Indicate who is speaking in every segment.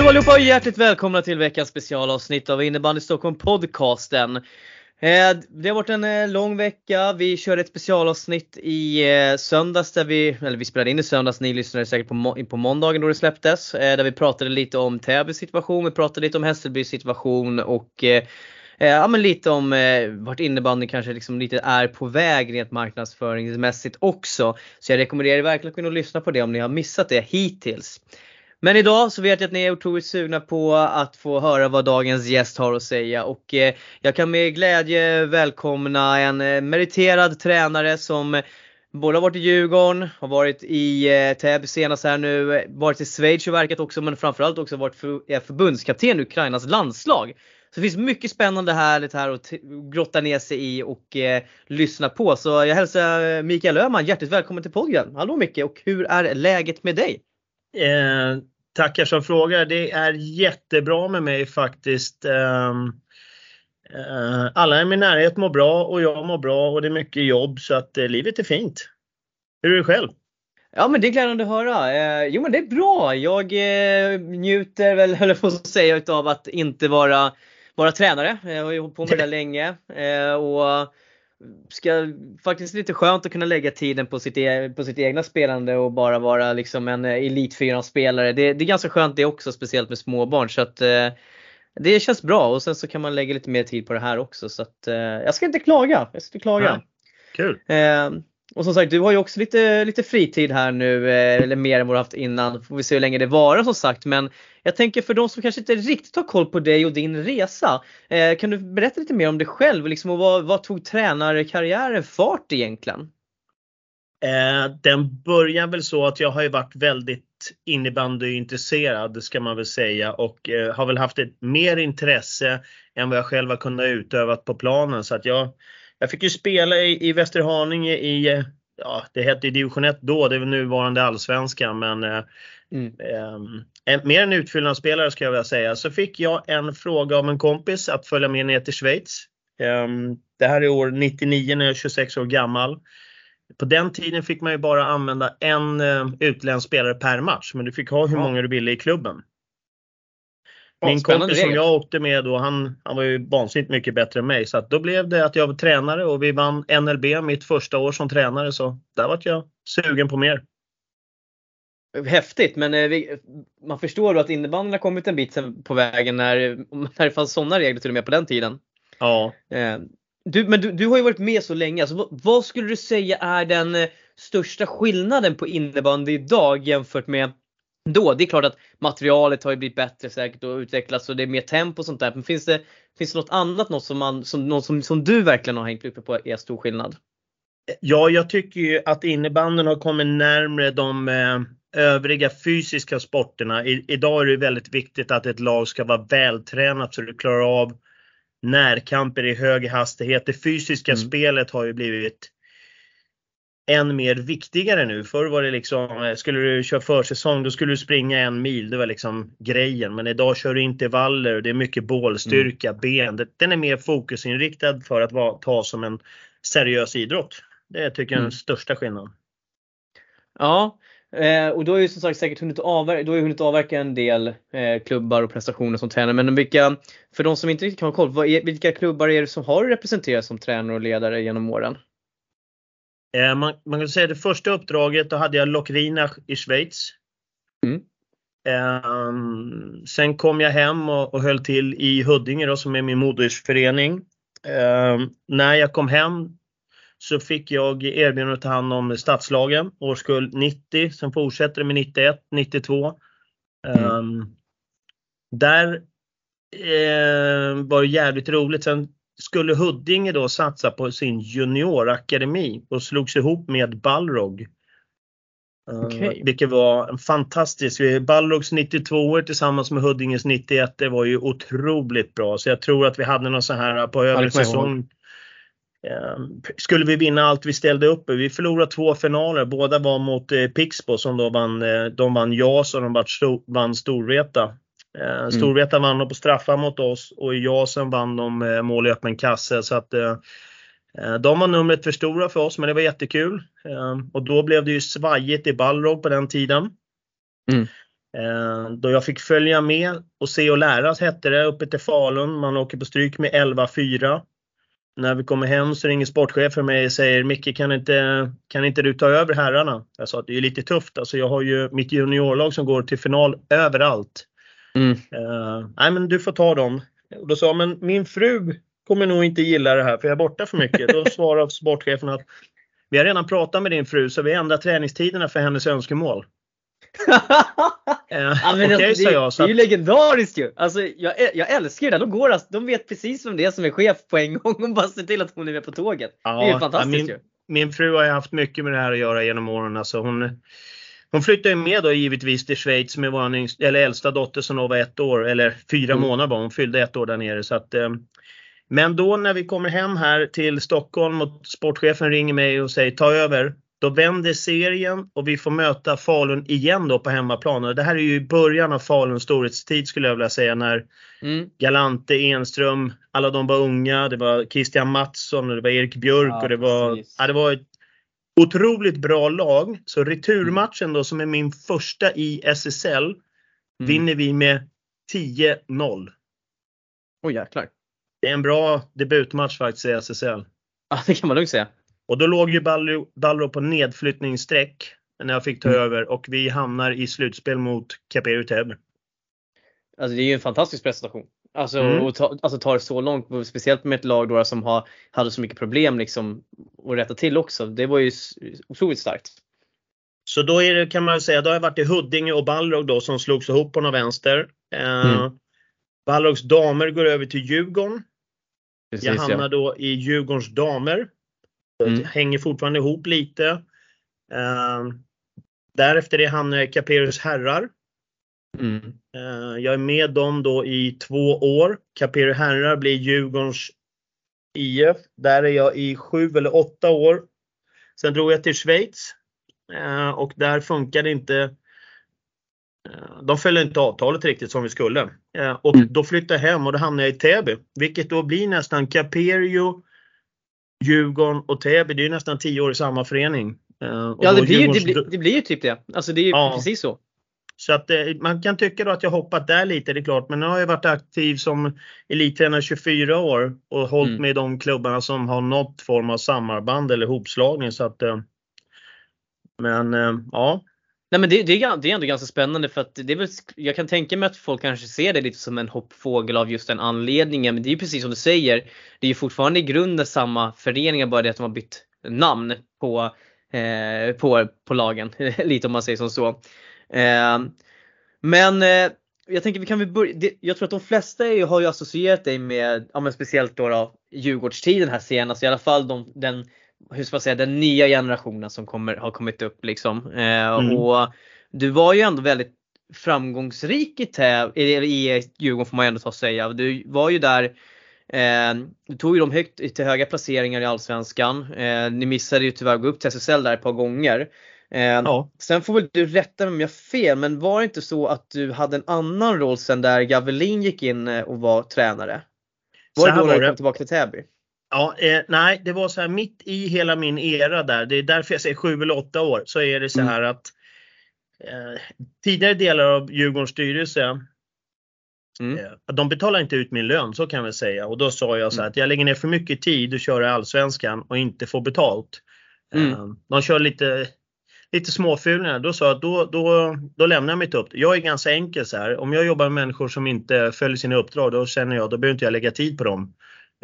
Speaker 1: Hallå allihopa och hjärtligt välkomna till veckans specialavsnitt av Innebandy Stockholm podcasten. Eh, det har varit en eh, lång vecka. Vi körde ett specialavsnitt i eh, söndags där vi, eller vi spelade in i söndags, ni lyssnade säkert på, på måndagen då det släpptes. Där vi pratade lite om Täbys situation, vi pratade lite om Hässelbys situation och ja, men lite om vart innebandy kanske liksom lite är på väg rent marknadsföringsmässigt också. Så jag rekommenderar er verkligen att kunna lyssna på det om ni har missat det hittills. Men idag så vet jag att ni är otroligt sugna på att få höra vad dagens gäst har att säga och eh, jag kan med glädje välkomna en eh, meriterad tränare som både har varit i Djurgården, har varit i eh, Täby senast här nu, varit i Schweiz och verkat också men framförallt också varit för, förbundskapten i Ukrainas landslag. Så det finns mycket spännande härligt här att grotta ner sig i och eh, lyssna på. Så jag hälsar Mikael Öhman hjärtligt välkommen till podden. Hallå Micke och hur är läget med dig?
Speaker 2: Eh, tackar som frågar. Det är jättebra med mig faktiskt. Eh, eh, alla i min närhet mår bra och jag mår bra och det är mycket jobb så att eh, livet är fint. Hur är det själv?
Speaker 1: Ja men det är glädjande att höra. Eh, jo men det är bra. Jag eh, njuter väl, höll jag på att säga, utav att inte vara, vara tränare. Jag har ju hållit på med det länge. Eh, och ska faktiskt lite skönt att kunna lägga tiden på sitt, e på sitt egna spelande och bara vara liksom en eh, elit spelare. Det, det, är ganska skönt det också, speciellt med småbarn. Så att, eh, det känns bra och sen så kan man lägga lite mer tid på det här också. Så att, eh, jag ska inte klaga. Jag ska inte klaga. Ja,
Speaker 2: kul!
Speaker 1: Eh, och som sagt, du har ju också lite, lite fritid här nu, eh, eller mer än vad du haft innan. Får vi se hur länge det varar som sagt. Men jag tänker för de som kanske inte riktigt har koll på dig och din resa. Eh, kan du berätta lite mer om dig själv? Liksom, och vad, vad tog tränarkarriären fart egentligen?
Speaker 2: Eh, den börjar väl så att jag har ju varit väldigt innebandyintresserad ska man väl säga och eh, har väl haft ett mer intresse än vad jag själv har kunnat utöva på planen. Så att jag, jag fick ju spela i, i Västerhaninge i, ja det hette division 1 då, det är väl nuvarande allsvenskan men eh, Mm. Eh, mer en utfyllnadsspelare ska jag vilja säga. Så fick jag en fråga av en kompis att följa med ner till Schweiz. Eh, det här är år 99 när jag är 26 år gammal. På den tiden fick man ju bara använda en eh, utländsk spelare per match, men du fick ha hur många du ville i klubben. Min kompis som jag åkte med då, han, han var ju vansinnigt mycket bättre än mig. Så att då blev det att jag var tränare och vi vann NLB mitt första år som tränare. Så där var jag sugen på mer.
Speaker 1: Häftigt, men eh, man förstår då att innebandyn har kommit en bit på vägen när, när det fanns sådana regler till och med på den tiden.
Speaker 2: Ja.
Speaker 1: Eh, du, men du, du har ju varit med så länge. Alltså, vad, vad skulle du säga är den eh, största skillnaden på innebandy idag jämfört med då? Det är klart att materialet har ju blivit bättre säkert och utvecklats och det är mer tempo och sånt där. Men finns det, finns det något annat något som, man, som, något som, som du verkligen har hängt uppe på är stor skillnad?
Speaker 2: Ja, jag tycker ju att innebandyn har kommit närmre de övriga fysiska sporterna. I, idag är det väldigt viktigt att ett lag ska vara vältränat så du klarar av närkamper i hög hastighet. Det fysiska mm. spelet har ju blivit än mer viktigare nu. Förr var det liksom, eh, skulle du köra försäsong då skulle du springa en mil. Det var liksom grejen. Men idag kör du intervaller och det är mycket bålstyrka, mm. ben. Den är mer fokusinriktad för att vara, ta som en seriös idrott. Det tycker jag är den mm. största skillnaden.
Speaker 1: Ja, Eh, och du har ju som sagt säkert hunnit avverka, du har hunnit avverka en del eh, klubbar och prestationer som tränare. Men vilka, för de som inte riktigt kan ha koll, är, vilka klubbar är det som har representerat som tränare och ledare genom åren?
Speaker 2: Eh, man, man kan säga det första uppdraget, då hade jag Lockrina i Schweiz. Mm. Um, sen kom jag hem och, och höll till i Huddinge då, som är min modersförening. Um, när jag kom hem så fick jag erbjudande att ta hand om stadslagen, årskull 90. Sen fortsätter det med 91, 92. Mm. Um, där eh, var det jävligt roligt. Sen skulle Huddinge då satsa på sin juniorakademi och slogs ihop med Balrog. Ehm, okay. vilket var en fantastisk, Balrogs 92 tillsammans med Huddinges 91, det var ju otroligt bra. Så jag tror att vi hade någon så här på övrig säsong skulle vi vinna allt vi ställde upp Vi förlorade två finaler. Båda var mot eh, Pixbo som då vann, eh, de vann JAS och de vann Storvreta. Ehm, mm. Storvreta vann de på straffar mot oss och i JASen vann de eh, mål i öppen kasse. Så att, de var numret för stora för oss men det var jättekul. Ehm, och då blev det ju svajigt i Balrog på den tiden. Mm. Eh, då jag fick följa med och se och lära hette det uppe till Falun. Man åker på stryk med 11-4. När vi kommer hem så ringer sportchefen mig och säger Micke kan inte, kan inte du ta över herrarna? Jag sa att det är lite tufft. Alltså jag har ju mitt juniorlag som går till final överallt. Mm. Uh, nej men du får ta dem. Och då sa jag, men min fru kommer nog inte gilla det här för jag är borta för mycket. Då svarade sportchefen att vi har redan pratat med din fru så vi ändrar träningstiderna för hennes önskemål.
Speaker 1: ja, men okay, det, jag, det är ju legendariskt ju! Alltså, jag, jag älskar det där. De, går, alltså, de vet precis vem det är som är chef på en gång och bara ser till att hon är med på tåget. Ja, det är ju fantastiskt
Speaker 2: min,
Speaker 1: ju.
Speaker 2: Min fru har ju haft mycket med det här att göra genom åren. Alltså, hon, hon flyttade med då givetvis till Schweiz med vår eller äldsta dotter som då var ett år, eller fyra mm. månader var hon. fyllde ett år där nere. Så att, eh, men då när vi kommer hem här till Stockholm och sportchefen ringer mig och säger ta över. Då vänder serien och vi får möta Falun igen då på hemmaplan. det här är ju början av Faluns storhetstid skulle jag vilja säga när mm. Galante, Enström, alla de var unga. Det var Christian Mattsson och det var Erik Björk ja, och det var, ja, det var ett otroligt bra lag. Så returmatchen då som är min första i SSL mm. vinner vi med 10-0. Oj
Speaker 1: oh, jäklar.
Speaker 2: Det är en bra debutmatch faktiskt i SSL.
Speaker 1: Ja, det kan man lugnt säga.
Speaker 2: Och då låg ju Balro på nedflyttningsstreck när jag fick ta mm. över och vi hamnar i slutspel mot Täby.
Speaker 1: Alltså det är ju en fantastisk prestation. Alltså, mm. och ta, alltså ta det så långt, speciellt med ett lag då som har, hade så mycket problem liksom att rätta till också. Det var ju otroligt starkt.
Speaker 2: Så då är det, kan man säga, då har jag varit i Huddinge och Balrog då som slogs ihop på någon vänster. Eh, mm. Balrogs damer går över till Djurgården. Precis, jag hamnar ja. då i Djurgårdens damer. Mm. Hänger fortfarande ihop lite. Uh, därefter hamnar jag i Caperus herrar. Mm. Uh, jag är med dem då i två år. Caperu herrar blir Djurgårdens IF. Där är jag i sju eller åtta år. Sen drog jag till Schweiz uh, och där funkade inte de följde inte avtalet riktigt som vi skulle. Och mm. då flyttade jag hem och då hamnade jag i Täby. Vilket då blir nästan Caperio, Djurgården och Täby. Det är nästan 10 år i samma förening.
Speaker 1: ja det blir, det, blir, det blir ju typ det. Alltså det är ju ja. precis så.
Speaker 2: Så att man kan tycka då att jag hoppat där lite, det är klart. Men nu har jag varit aktiv som elittränare 24 år och hållit mm. med de klubbarna som har något form av samarband eller hopslagning. Så att, men ja,
Speaker 1: Nej men det, det, är, det är ändå ganska spännande för att det är väl, jag kan tänka mig att folk kanske ser det lite som en hoppfågel av just den anledningen. Men det är ju precis som du säger. Det är ju fortfarande i grunden samma föreningar bara det att de har bytt namn på, eh, på, på lagen. lite om man säger som så. Eh, men eh, jag tänker vi kan väl börja, det, jag tror att de flesta är, har ju associerat dig med, ja men speciellt då, då Djurgårdstiden här senast, i alla fall de, den hur ska man säga, den nya generationen som kommer, har kommit upp liksom. Eh, mm. Och du var ju ändå väldigt framgångsrik i, täv i, i Djurgården får man ändå ta och säga. Du var ju där eh, du tog ju dem högt till höga placeringar i Allsvenskan. Eh, ni missade ju tyvärr att gå upp till SSL där ett par gånger. Eh, ja. Sen får väl du rätta mig om jag har fel, men var det inte så att du hade en annan roll sen där Gavelin gick in eh, och var tränare? Var det då när du kom tillbaka till Täby?
Speaker 2: Ja, eh, nej, det var så här mitt i hela min era där. Det är därför jag säger sju eller åtta år. Så är det så mm. här att eh, tidigare delar av Djurgårdens styrelse mm. eh, de betalar inte ut min lön, så kan vi säga. Och då sa jag så här mm. att jag lägger ner för mycket tid och kör i Allsvenskan och inte får betalt. Mm. Eh, de kör lite, lite småfulningar. Då sa jag att då, då, då lämnar jag mitt uppdrag. Jag är ganska enkel så här. Om jag jobbar med människor som inte följer sina uppdrag, då känner jag, då behöver inte jag lägga tid på dem.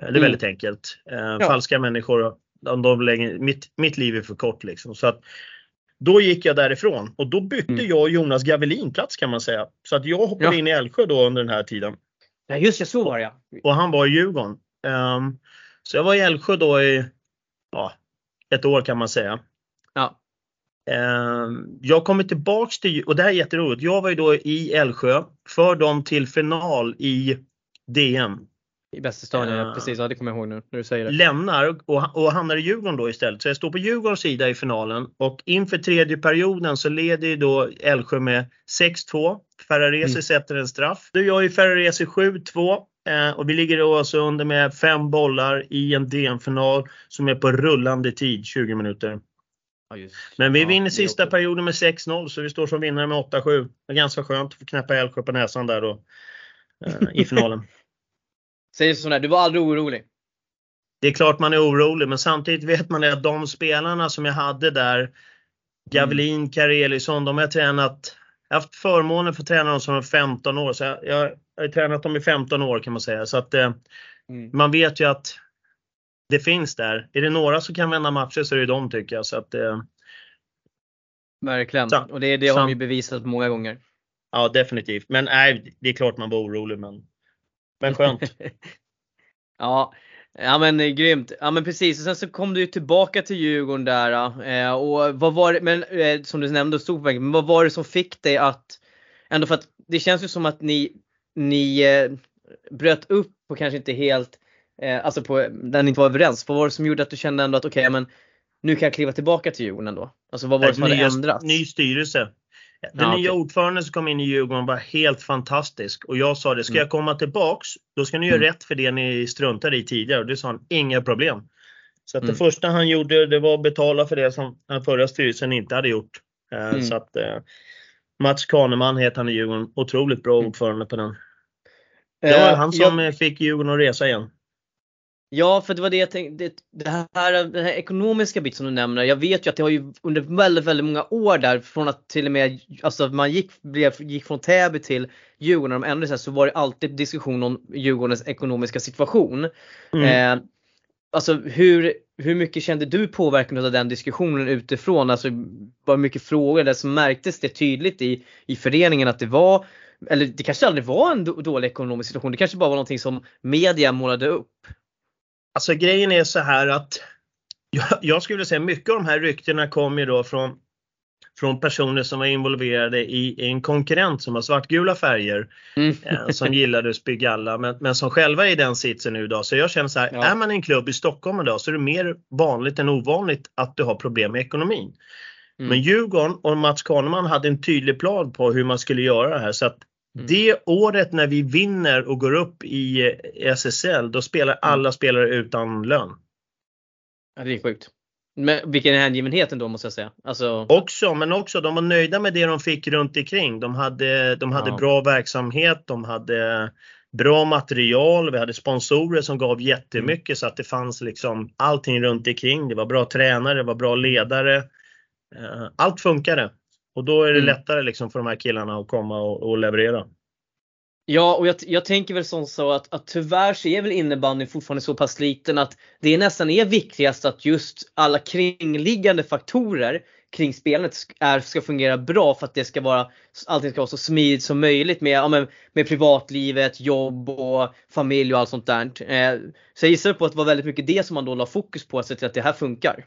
Speaker 2: Eh, det är mm. väldigt enkelt. Eh, ja. Falska människor, de, de lägger, mitt, mitt liv är för kort liksom. Så att, då gick jag därifrån och då bytte mm. jag och Jonas Gavelin plats kan man säga. Så att jag hoppade ja. in i Älvsjö då under den här tiden.
Speaker 1: Ja just det, så var det
Speaker 2: Och han var i Djurgården. Um, så jag var i Älvsjö då i ja, ett år kan man säga. Ja. Um, jag kommer tillbaks till, och det här är jätteroligt, jag var ju då i Älvsjö, för dem till final i DM
Speaker 1: i bästa stadion, ja. precis. Ja, det kommer jag ihåg nu när du säger det.
Speaker 2: Lämnar och, och hamnar i Djurgården då istället. Så jag står på Djurgårdens sida i finalen och inför tredje perioden så leder ju då Älvsjö med 6-2. Ferraresi mm. sätter en straff. Då gör ju Ferraresi 7-2 eh, och vi ligger då alltså under med fem bollar i en DM-final som är på rullande tid, 20 minuter. Ja, Men vi ja, vinner sista perioden med 6-0 så vi står som vinnare med 8-7. Det är ganska skönt att få knäppa Älvsjö på näsan där då, eh, i finalen.
Speaker 1: Säger sådär, du var aldrig orolig?
Speaker 2: Det är klart man är orolig men samtidigt vet man att de spelarna som jag hade där, Gavelin, mm. Karelisson, de har jag tränat jag har haft förmånen att få träna dem som 15 år, så jag, jag, jag har tränat dem i 15 år kan man säga. Så att eh, mm. man vet ju att det finns där. Är det några som kan vända matcher så är det de tycker jag. Så att, eh,
Speaker 1: Verkligen, och det, det har de ju bevisat många gånger.
Speaker 2: Ja definitivt, men nej, det är klart man var orolig men, men skönt.
Speaker 1: ja, Ja men eh, grymt. Ja men precis. Och sen så kom du ju tillbaka till Djurgården där. Eh, och vad var det, men eh, som du nämnde, stod på men vad var det som fick dig att, ändå för att det känns ju som att ni, ni eh, bröt upp och kanske inte helt, eh, alltså på, där ni inte var överens. Vad var det som gjorde att du kände ändå att okej okay, men nu kan jag kliva tillbaka till Djurgården ändå? Alltså vad var det som hade ändrats?
Speaker 2: Ny styrelse. Den ja, nya okay. ordföranden som kom in i Djurgården var helt fantastisk och jag sa det, ska mm. jag komma tillbaks då ska ni göra mm. rätt för det ni struntade i tidigare och det sa han, inga problem. Så att mm. det första han gjorde det var att betala för det som den förra styrelsen inte hade gjort. Eh, mm. Så att eh, Mats Kahneman heter han i Djurgården, otroligt bra mm. ordförande på den. Det var uh, han som jag... fick Djurgården att resa igen.
Speaker 1: Ja, för det var det jag tänkte. Det, här, den här ekonomiska biten som du nämner. Jag vet ju att det har ju under väldigt, väldigt många år där från att till och med alltså man gick, blev, gick från Täby till Djurgården de ändrade sig så var det alltid diskussion om Djurgårdens ekonomiska situation. Mm. Eh, alltså hur, hur mycket kände du påverkan av den diskussionen utifrån? Alltså var mycket frågor där som märktes det tydligt i, i föreningen att det var eller det kanske aldrig var en dålig ekonomisk situation. Det kanske bara var någonting som media målade upp.
Speaker 2: Alltså grejen är så här att jag, jag skulle säga mycket av de här ryktena kommer då från, från personer som var involverade i, i en konkurrent som har svartgula färger. Mm. Eh, som gillade Spygalla men, men som själva är i den sitsen nu idag. Så jag känner så här, ja. är man en klubb i Stockholm idag så är det mer vanligt än ovanligt att du har problem med ekonomin. Mm. Men Djurgården och Mats Kahneman hade en tydlig plan på hur man skulle göra det här. Så att Mm. Det året när vi vinner och går upp i SSL, då spelar mm. alla spelare utan lön.
Speaker 1: Ja, det är sjukt. Men vilken hängivenhet ändå måste jag säga. Alltså...
Speaker 2: Också, men också de var nöjda med det de fick runt omkring. De hade, de hade ja. bra verksamhet, de hade bra material, vi hade sponsorer som gav jättemycket mm. så att det fanns liksom allting runt omkring. Det var bra tränare, det var bra ledare. Eh, allt funkade. Och då är det mm. lättare liksom för de här killarna att komma och, och leverera.
Speaker 1: Ja, och jag, jag, tänker väl som så att, att tyvärr så är väl innebandyn fortfarande så pass liten att det nästan är viktigast att just alla kringliggande faktorer kring spelandet är, ska fungera bra för att det ska vara, allting ska vara så smidigt som möjligt med, ja, med, med privatlivet, jobb och familj och allt sånt där. Eh, så jag gissar på att det var väldigt mycket det som man då la fokus på, att se till att det här funkar.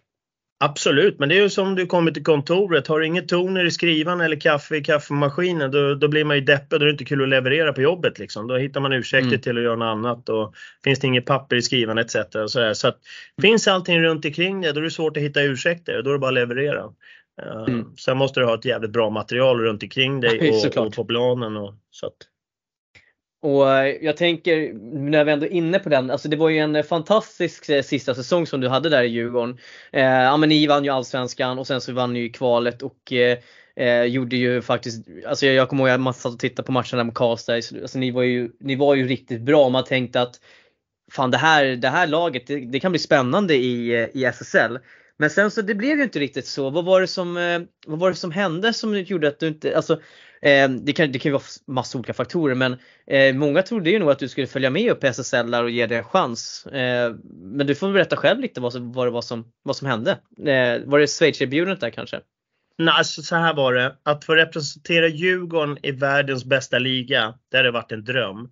Speaker 2: Absolut, men det är ju som du kommer till kontoret. Har du inget toner i skrivan eller kaffe i kaffemaskinen då, då blir man ju deppig. Då är det inte kul att leverera på jobbet. Liksom. Då hittar man ursäkter mm. till att göra något annat. Och finns det inget papper i skrivan etc. Och så så att, finns allting runt omkring det då är det svårt att hitta ursäkter. Då är det bara att leverera. Uh, mm. Sen måste du ha ett jävligt bra material runt omkring dig och, och på planen. Och, så att.
Speaker 1: Och eh, jag tänker, när vi ändå är inne på den, alltså det var ju en fantastisk eh, sista säsong som du hade där i Djurgården. Eh, ja men ni vann ju Allsvenskan och sen så vann ni ju kvalet och eh, eh gjorde ju faktiskt, alltså jag, jag kommer ihåg att man satt och tittade på matcherna med Karlstad, alltså ni var ju, ni var ju riktigt bra. och Man tänkte att fan det här, det här laget, det, det kan bli spännande i, eh, i SSL. Men sen så det blev ju inte riktigt så. Vad var det som, vad var det som hände som gjorde att du inte, alltså Eh, det, kan, det kan ju vara massa olika faktorer men eh, många trodde ju nog att du skulle följa med upp i SSL och ge det en chans. Eh, men du får berätta själv lite vad, vad det var som, vad som hände. Eh, var det Schweiz-erbjudandet där kanske?
Speaker 2: Nej, alltså så här var det. Att få representera Djurgården i världens bästa liga, det hade varit en dröm.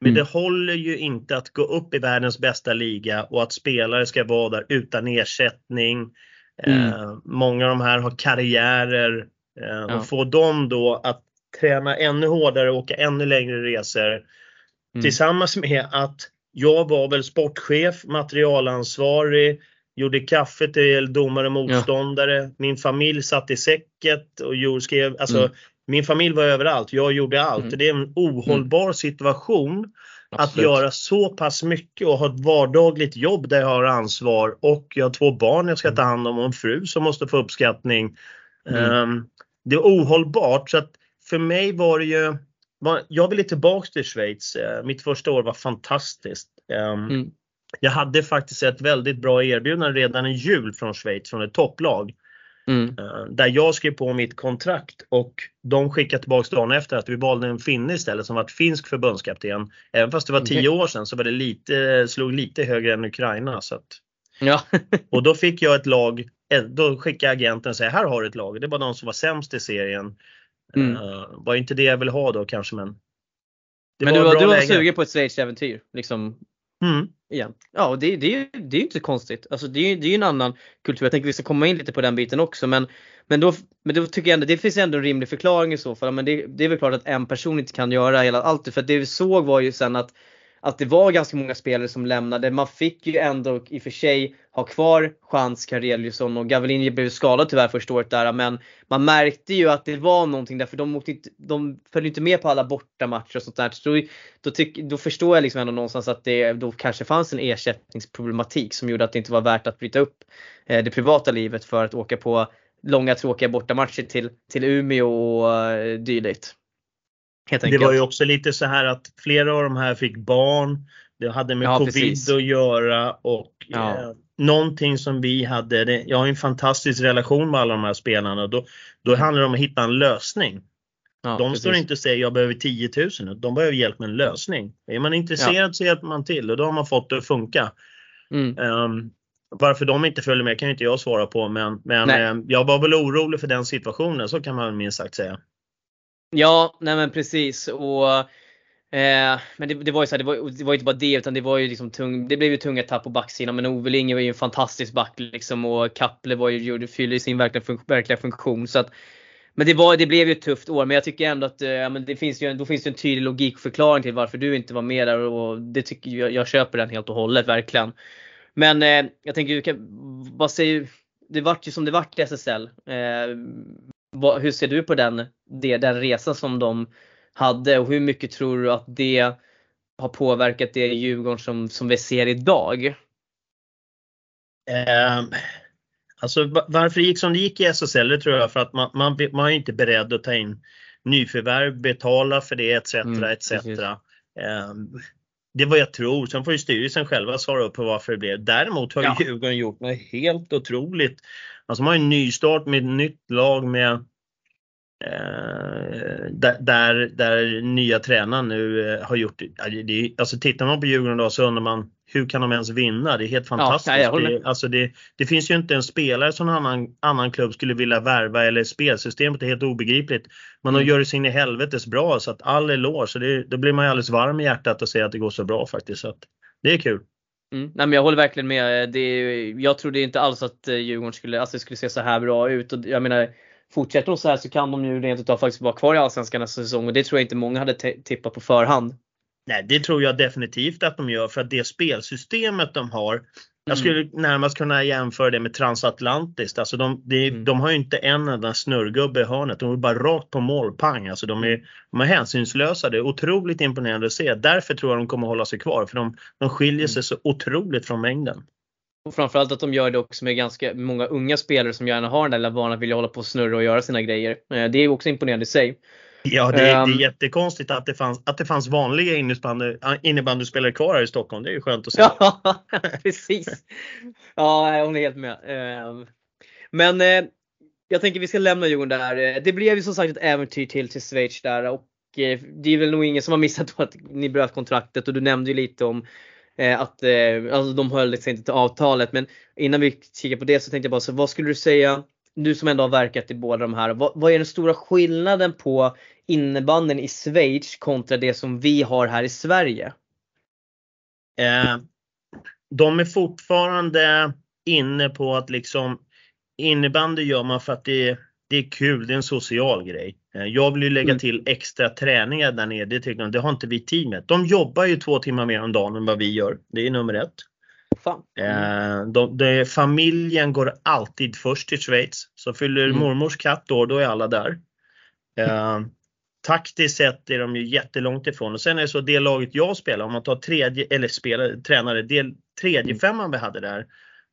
Speaker 2: Men mm. det håller ju inte att gå upp i världens bästa liga och att spelare ska vara där utan ersättning. Mm. Eh, många av de här har karriärer ja. Och få dem då att träna ännu hårdare och åka ännu längre resor. Mm. Tillsammans med att jag var väl sportchef, materialansvarig, gjorde kaffe till domare och motståndare. Ja. Min familj satt i säcket och skrev, alltså mm. min familj var överallt. Jag gjorde allt. Mm. Det är en ohållbar situation Att göra så pass mycket och ha ett vardagligt jobb där jag har ansvar och jag har två barn jag ska ta hand om och en fru som måste få uppskattning. Mm. Um, det är ohållbart så att för mig var det ju jag ville tillbaks till Schweiz. Eh, mitt första år var fantastiskt. Um, mm. Jag hade faktiskt ett väldigt bra erbjudande redan i jul från Schweiz från ett topplag. Mm. Eh, där jag skrev på mitt kontrakt och de skickade tillbaka dagen efter att vi valde en finne istället som var finsk förbundskapten. Även fast det var 10 okay. år sedan så var det lite, slog lite högre än Ukraina. Så att...
Speaker 1: ja.
Speaker 2: och då fick jag ett lag, då skickade agenten och sa här har du ett lag. Det var de som var sämst i serien. Mm. Uh, var inte det jag ville ha då kanske men.
Speaker 1: men du var, du var sugen på ett Schweiz-äventyr? Liksom, Mm. Igen. Ja, och det, det, det är ju inte konstigt. Alltså det är ju en annan kultur. Jag tänker vi ska komma in lite på den biten också. Men, men, då, men då tycker jag ändå det finns ändå en rimlig förklaring i så fall. Men det, det är väl klart att en person inte kan göra hela allt. För det vi såg var ju sen att att det var ganska många spelare som lämnade. Man fick ju ändå i och för sig ha kvar Chans, Kareliusson och Gavelinje blev skadad tyvärr första året där. Men man märkte ju att det var någonting där för de, åkte inte, de följde inte med på alla bortamatcher och sånt där. Så då, då, tyck, då förstår jag liksom ändå någonstans att det då kanske fanns en ersättningsproblematik som gjorde att det inte var värt att bryta upp eh, det privata livet för att åka på långa tråkiga bortamatcher till, till Umeå och eh, dylikt.
Speaker 2: Det var ju också lite så här att flera av de här fick barn. Det hade med ja, covid precis. att göra och ja. eh, någonting som vi hade. Det, jag har en fantastisk relation med alla de här spelarna. Då, då handlar det om att hitta en lösning. Ja, de precis. står inte och säger jag behöver 10 000. De behöver hjälp med en lösning. Är man intresserad så hjälper man till och då har man fått det att funka. Mm. Um, varför de inte följer med kan inte jag svara på men, men eh, jag var väl orolig för den situationen, så kan man minst sagt säga.
Speaker 1: Ja, nej men precis. Och, eh, men det, det, var ju så här, det, var, det var inte bara det utan det var ju liksom tung, det blev ju tunga tapp på backsidan. Men Ove Linge var ju en fantastisk back liksom och Kaple var ju, fyllde sin verkliga, fun, verkliga funktion. Så att, men det, var, det blev ju ett tufft år. Men jag tycker ändå att eh, men det finns ju, då finns det en tydlig logikförklaring till varför du inte var med där. Och det tycker jag, jag köper den helt och hållet verkligen. Men eh, jag tänker, vad säger det vart ju som det vart i SSL. Eh, vad, hur ser du på den, det, den resan som de hade och hur mycket tror du att det har påverkat det Djurgården som, som vi ser idag?
Speaker 2: Eh, alltså varför det gick som det gick i SSL det tror jag för att man, man, man är inte beredd att ta in nyförvärv, betala för det etc. Mm, etc. Eh, det är vad jag tror. Sen får ju styrelsen själva svara upp på varför det blev. Däremot har ja. Djurgården gjort något helt otroligt. Alltså man har en nystart med ett nytt lag med eh, där, där nya tränaren nu eh, har gjort, alltså tittar man på Djurgården då så undrar man hur kan de ens vinna? Det är helt fantastiskt. Ja, det, alltså det, det, finns ju inte en spelare som en annan, annan klubb skulle vilja värva eller spelsystemet är helt obegripligt. Man mm. gör det sin i helvetes bra så att all eloge. Så det, då blir man ju alldeles varm i hjärtat och se att det går så bra faktiskt. Så det är kul.
Speaker 1: Mm. Nej, men jag håller verkligen med. Det, jag trodde inte alls att eh, Djurgården skulle, alltså, skulle se så här bra ut. Och jag menar, fortsätter de så här så kan de ju rent utav faktiskt vara kvar i Allsvenskan nästa säsong och det tror jag inte många hade tippat på förhand.
Speaker 2: Nej, det tror jag definitivt att de gör för att det spelsystemet de har jag skulle mm. närmast kunna jämföra det med transatlantiskt. Alltså de, de, mm. de har ju inte en enda snurrgubbe i hörnet. De är bara rakt på mål, pang. Alltså de, är, de är hänsynslösa. Det är otroligt imponerande att se. Därför tror jag de kommer hålla sig kvar. För de, de skiljer sig mm. så otroligt från mängden.
Speaker 1: Och framförallt att de gör det också med ganska många unga spelare som gärna har den där vanan att vilja hålla på och snurra och göra sina grejer. Eh, det är också imponerande i sig.
Speaker 2: Ja, det, är, det är ehm. jättekonstigt att det fanns, att det fanns vanliga innebandy, innebandyspelare kvar här i Stockholm. Det är ju skönt att se.
Speaker 1: Ja, precis. Ja, jag håller helt med. Ehm, men eh, jag tänker vi ska lämna Djurgården där. Det blev ju som sagt ett äventyr till till Schweiz där och eh, det är väl nog ingen som har missat att ni bröt kontraktet och du nämnde ju lite om Eh, att alltså de höll sig inte till avtalet. Men innan vi kikar på det så tänkte jag bara, så vad skulle du säga, du som ändå har verkat i båda de här, vad, vad är den stora skillnaden på innebanden i Schweiz kontra det som vi har här i Sverige?
Speaker 2: Eh, de är fortfarande inne på att liksom innebandy gör man för att det, det är kul, det är en social grej. Eh, jag vill ju lägga mm. till extra träningar där nere. Det, det har inte vi teamet. De jobbar ju två timmar mer om dagen än vad vi gör. Det är nummer ett. Mm. De, de, familjen går alltid först till Schweiz. Så fyller mm. mormors katt år, då är alla där. Eh, taktiskt sett är de ju jättelångt ifrån och sen är det så det laget jag spelar, om man tar tredje, eller spelare, tränare, det tredje femman vi hade där.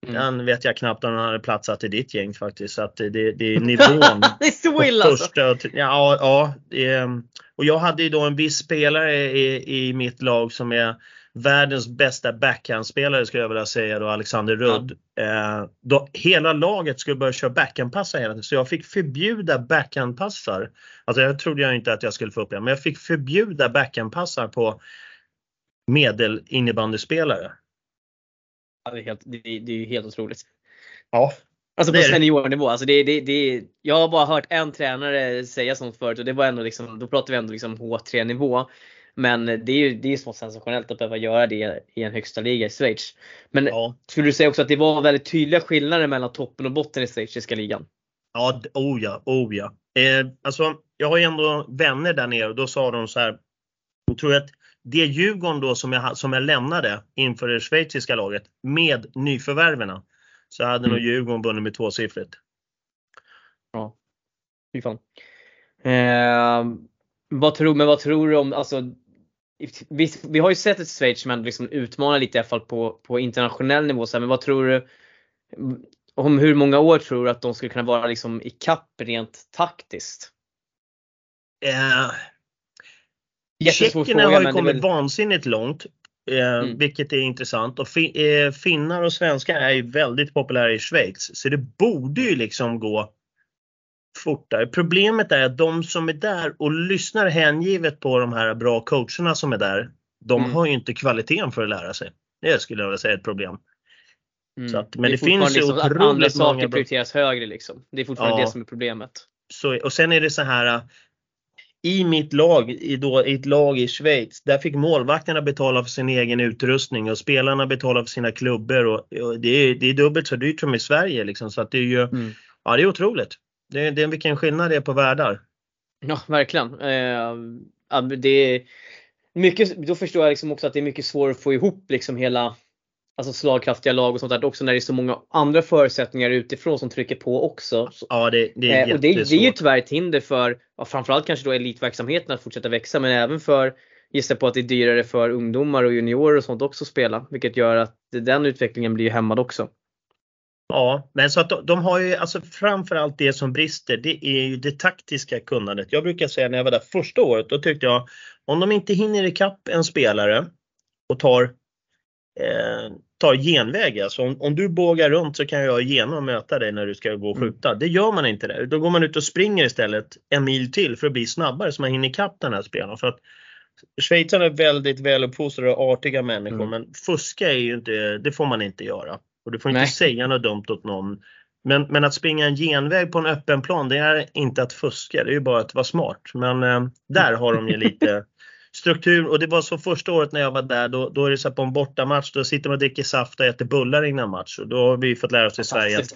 Speaker 2: Mm. Den vet jag knappt om han hade platsat i ditt gäng faktiskt. Så att det, det är nivån.
Speaker 1: det är så illa alltså.
Speaker 2: första, alltså. Ja, ja det, och jag hade ju då en viss spelare i, i mitt lag som är världens bästa backhandspelare skulle jag vilja säga då, Alexander Rudd. Ja. Eh, då, hela laget skulle börja köra backhandpassar hela tiden så jag fick förbjuda backhandpassar. Alltså jag trodde jag inte att jag skulle få upp det, men jag fick förbjuda backhandpassar på medel innebandyspelare.
Speaker 1: Ja, det, är helt, det, det är helt otroligt.
Speaker 2: Ja.
Speaker 1: Alltså på seniornivå. Alltså det, det, det, jag har bara hört en tränare säga sånt förut och det var ändå liksom, då pratar vi ändå liksom H3 nivå. Men det är ju det är så sensationellt att behöva göra det i en högsta liga i Schweiz. Men ja. skulle du säga också att det var väldigt tydliga skillnader mellan toppen och botten i schweiziska ligan?
Speaker 2: Ja, oh ja, oh ja. Eh, alltså, jag har ju ändå vänner där nere och då sa de så här. Jag tror att det Djurgården då som jag, som jag lämnade inför det schweiziska laget med nyförvärverna så hade mm. nog Djurgården vunnit med tvåsiffrigt.
Speaker 1: Ja, fy fan. Eh, vad tror, men vad tror du om, alltså vi, vi har ju sett ett Schweiz som liksom utmanar lite i alla fall på, på internationell nivå. Så här, men vad tror du om hur många år tror du att de skulle kunna vara liksom i kapp rent taktiskt?
Speaker 2: Eh, Tjeckerna har ju kommit väl... vansinnigt långt. Eh, mm. Vilket är intressant. Och fi, eh, finnar och svenskar är ju väldigt populära i Schweiz. Så det borde ju liksom gå fortare. Problemet är att de som är där och lyssnar hängivet på de här bra coacherna som är där, de mm. har ju inte kvaliteten för att lära sig. Det skulle jag vilja säga är ett problem.
Speaker 1: Mm. Att, men det, det finns ju liksom otroligt att andra saker prioriteras högre liksom. Det är fortfarande ja. det som är problemet.
Speaker 2: Så, och sen är det så här i mitt lag, i, då, i ett lag i Schweiz, där fick målvakterna betala för sin egen utrustning och spelarna betala för sina klubbor. Och, och det, är, det är dubbelt så dyrt som i Sverige. Liksom, så att det är ju, mm. ja det är otroligt. Det, det är vilken skillnad det är på världar.
Speaker 1: Ja, verkligen. Eh, det är mycket, då förstår jag liksom också att det är mycket svårare att få ihop liksom hela alltså slagkraftiga lag och sånt där också när det är så många andra förutsättningar utifrån som trycker på också.
Speaker 2: Ja, det, det är eh,
Speaker 1: och det, det, är ju tyvärr ett hinder för ja, framförallt kanske då elitverksamheten att fortsätta växa men även för gissar på att det är dyrare för ungdomar och juniorer och sånt också att spela vilket gör att den utvecklingen blir hämmad också.
Speaker 2: Ja, men så att de, de, har ju alltså framförallt det som brister, det är ju det taktiska kunnandet. Jag brukar säga när jag var där första året, då tyckte jag om de inte hinner ikapp en spelare och tar, eh, tar genväg, alltså om, om, du bågar runt så kan jag igenom och möta dig när du ska gå och mm. skjuta. Det gör man inte där. Då går man ut och springer istället en mil till för att bli snabbare så man hinner ikapp den här spelaren. För att Schweizarna är väldigt väluppfostrade och artiga människor mm. men fuska är ju inte, det får man inte göra. Och du får inte Nej. säga något dumt åt någon. Men, men att springa en genväg på en öppen plan det är inte att fuska, det är ju bara att vara smart. Men eh, där har de ju lite struktur och det var så första året när jag var där då, då är det så på en bortamatch då sitter man och dricker saft och äter bullar innan match och då har vi fått lära oss i Sverige att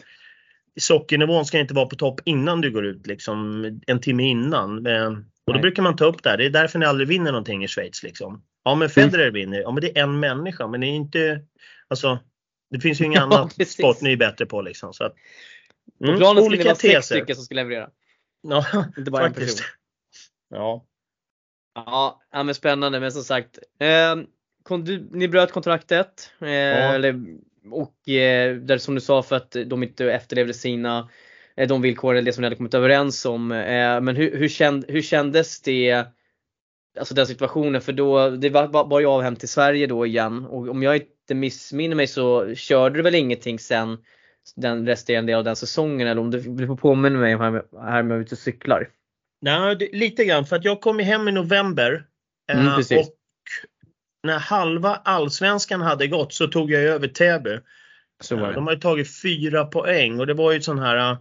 Speaker 2: sockernivån ska inte vara på topp innan du går ut liksom en timme innan. Eh, och då brukar man ta upp det här. Det är därför ni aldrig vinner någonting i Schweiz liksom. Ja men Federer mm. vinner. Ja men det är en människa men det är inte Alltså det finns ju inget ja, annat precis. sport ni är bättre på liksom. Så att,
Speaker 1: mm, på planen skulle det vara sex stycken som ska leverera.
Speaker 2: Ja, inte bara faktiskt. en person. Ja.
Speaker 1: Ja, men spännande. Men som sagt, eh, du, ni bröt kontraktet. Eh, ja. eller, och eh, där som du sa för att de inte efterlevde sina eh, de villkor eller det som ni hade kommit överens om. Eh, men hur, hur, känd, hur kändes det Alltså den situationen för då, det var bara jag av hem till Sverige då igen och om jag inte missminner mig så körde du väl ingenting sen den resterande delen av den säsongen eller om du, du får påminna mig här med, här med ute och cyklar?
Speaker 2: Nej, det, lite grann för att jag kom hem i november mm, eh, och när halva allsvenskan hade gått så tog jag över Täby. Så var det. De har ju tagit fyra poäng och det var ju sån här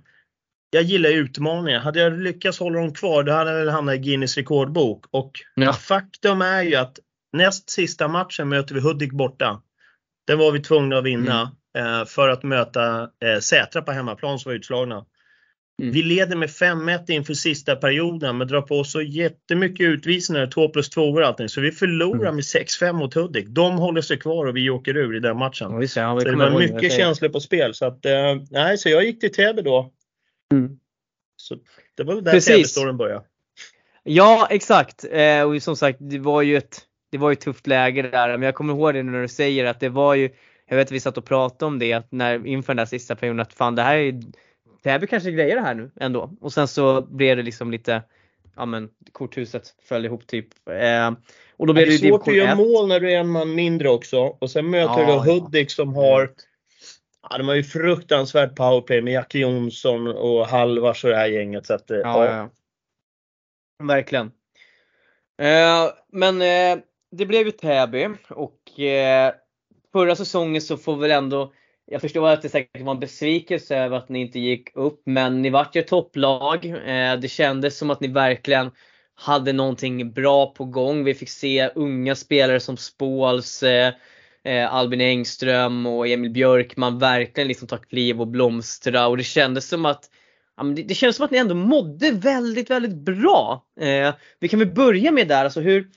Speaker 2: jag gillar utmaningar. Hade jag lyckats hålla dem kvar då hade jag väl hamnat i Guinness rekordbok. Och ja. faktum är ju att näst sista matchen möter vi Hudik borta. Den var vi tvungna att vinna mm. eh, för att möta eh, Sätra på hemmaplan som var utslagna. Mm. Vi leder med 5-1 inför sista perioden men drar på så jättemycket utvisningar, 2 plus 2 och allting. Så vi förlorar mm. med 6-5 mot Hudik. De håller sig kvar och vi åker ur i den matchen. Ja, så det var mycket känslor på spel. Så, att, eh, nej, så jag gick till Täby då
Speaker 1: Mm.
Speaker 2: Så det var där Täby-storyn började.
Speaker 1: Ja exakt eh, och som sagt det var ju ett det var ju tufft läge där men jag kommer ihåg det när du säger att det var ju jag vet att vi satt och pratade om det att när, inför den där sista perioden att fan det här är Täby kanske grejer det här nu ändå. Och sen så blev det liksom lite, ja men korthuset föll ihop typ. Eh,
Speaker 2: och då blev det, det är svårt att göra mål när du är en man mindre också. Och sen möter ja, du då Hudik som har Ja, de har ju fruktansvärt powerplay med Jackie Jonsson och Halvars och det här gänget. Så att,
Speaker 1: ja, ja. ja. Verkligen. Eh, men eh, det blev ju Täby och eh, förra säsongen så får väl ändå jag förstår att det säkert var en besvikelse över att ni inte gick upp men ni vart ju ett topplag. Eh, det kändes som att ni verkligen hade någonting bra på gång. Vi fick se unga spelare som Spåls, eh, eh Albin Engström och Emil Björkman verkligen liksom ta kliv och blomstra och det kändes som att det, kändes som att ni ändå mådde väldigt, väldigt bra. Eh, vi kan väl börja med där, alltså hur,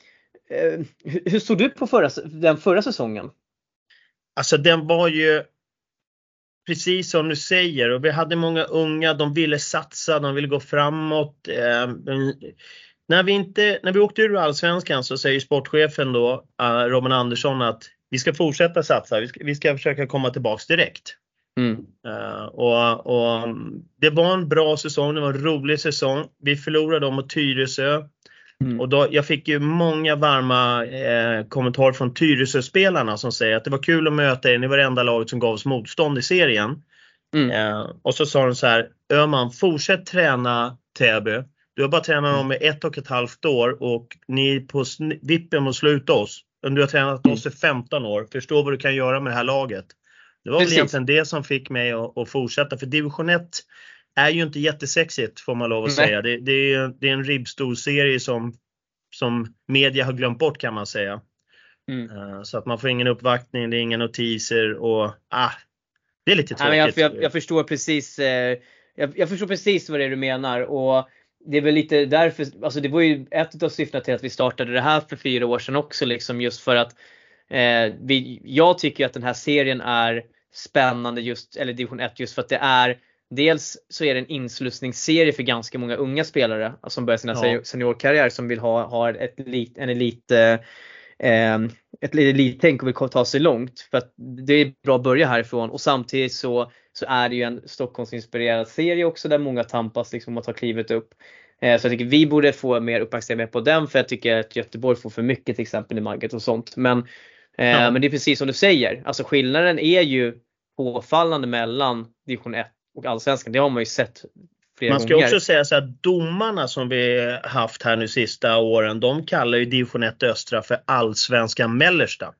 Speaker 1: hur, hur såg du på förra, den förra säsongen?
Speaker 2: Alltså den var ju precis som du säger och vi hade många unga, de ville satsa, de ville gå framåt. Eh, när, vi inte, när vi åkte ur Allsvenskan så säger sportchefen då, uh, Robin Andersson, att vi ska fortsätta satsa, vi ska, vi ska försöka komma tillbaks direkt. Mm. Uh, och, och, Det var en bra säsong, det var en rolig säsong. Vi förlorade mot Tyresö. Mm. Och då, jag fick ju många varma eh, kommentarer från Tyresö-spelarna som säger att det var kul att möta er, ni var det enda laget som gav oss motstånd i serien. Mm. Eh, och så sa de så här, Öman fortsätt träna Täby. Du har bara tränat dem i ett och ett halvt år och ni är på vippen mot att sluta oss. Du har tränat oss i 15 år, förstå vad du kan göra med det här laget. Det var väl egentligen det som fick mig att, att fortsätta för division 1 är ju inte jättesexigt får man lov att Nej. säga. Det, det, är, det är en ribbstol-serie som, som media har glömt bort kan man säga. Mm. Uh, så att man får ingen uppvaktning, det är inga notiser och ah, det är lite tråkigt.
Speaker 1: Nej, jag, jag, jag, förstår precis, eh, jag, jag, förstår precis vad det är du menar och det är väl lite därför, alltså det var ju ett av syftena till att vi startade det här för fyra år sedan också liksom just för att eh, vi, jag tycker att den här serien är spännande just, eller division 1 just för att det är Dels så är det en inslussningsserie för ganska många unga spelare som börjar sina ja. seniorkarriär som vill ha, ha ett elit, en elit eh, ett elittänk och vill ta sig långt. För att det är bra att börja härifrån och samtidigt så, så är det ju en Stockholmsinspirerad serie också där många tampas liksom om att ta klivet upp. Eh, så jag tycker vi borde få mer uppmärksamhet på den för jag tycker att Göteborg får för mycket till exempel i Magget och sånt. Men, eh, ja. men det är precis som du säger, alltså skillnaden är ju påfallande mellan division 1 och allsvenskan. Det har man ju sett flera
Speaker 2: Man ska
Speaker 1: gånger.
Speaker 2: också säga så att domarna som vi haft här nu sista åren, de kallar ju division 1 östra för allsvenskan mellersta.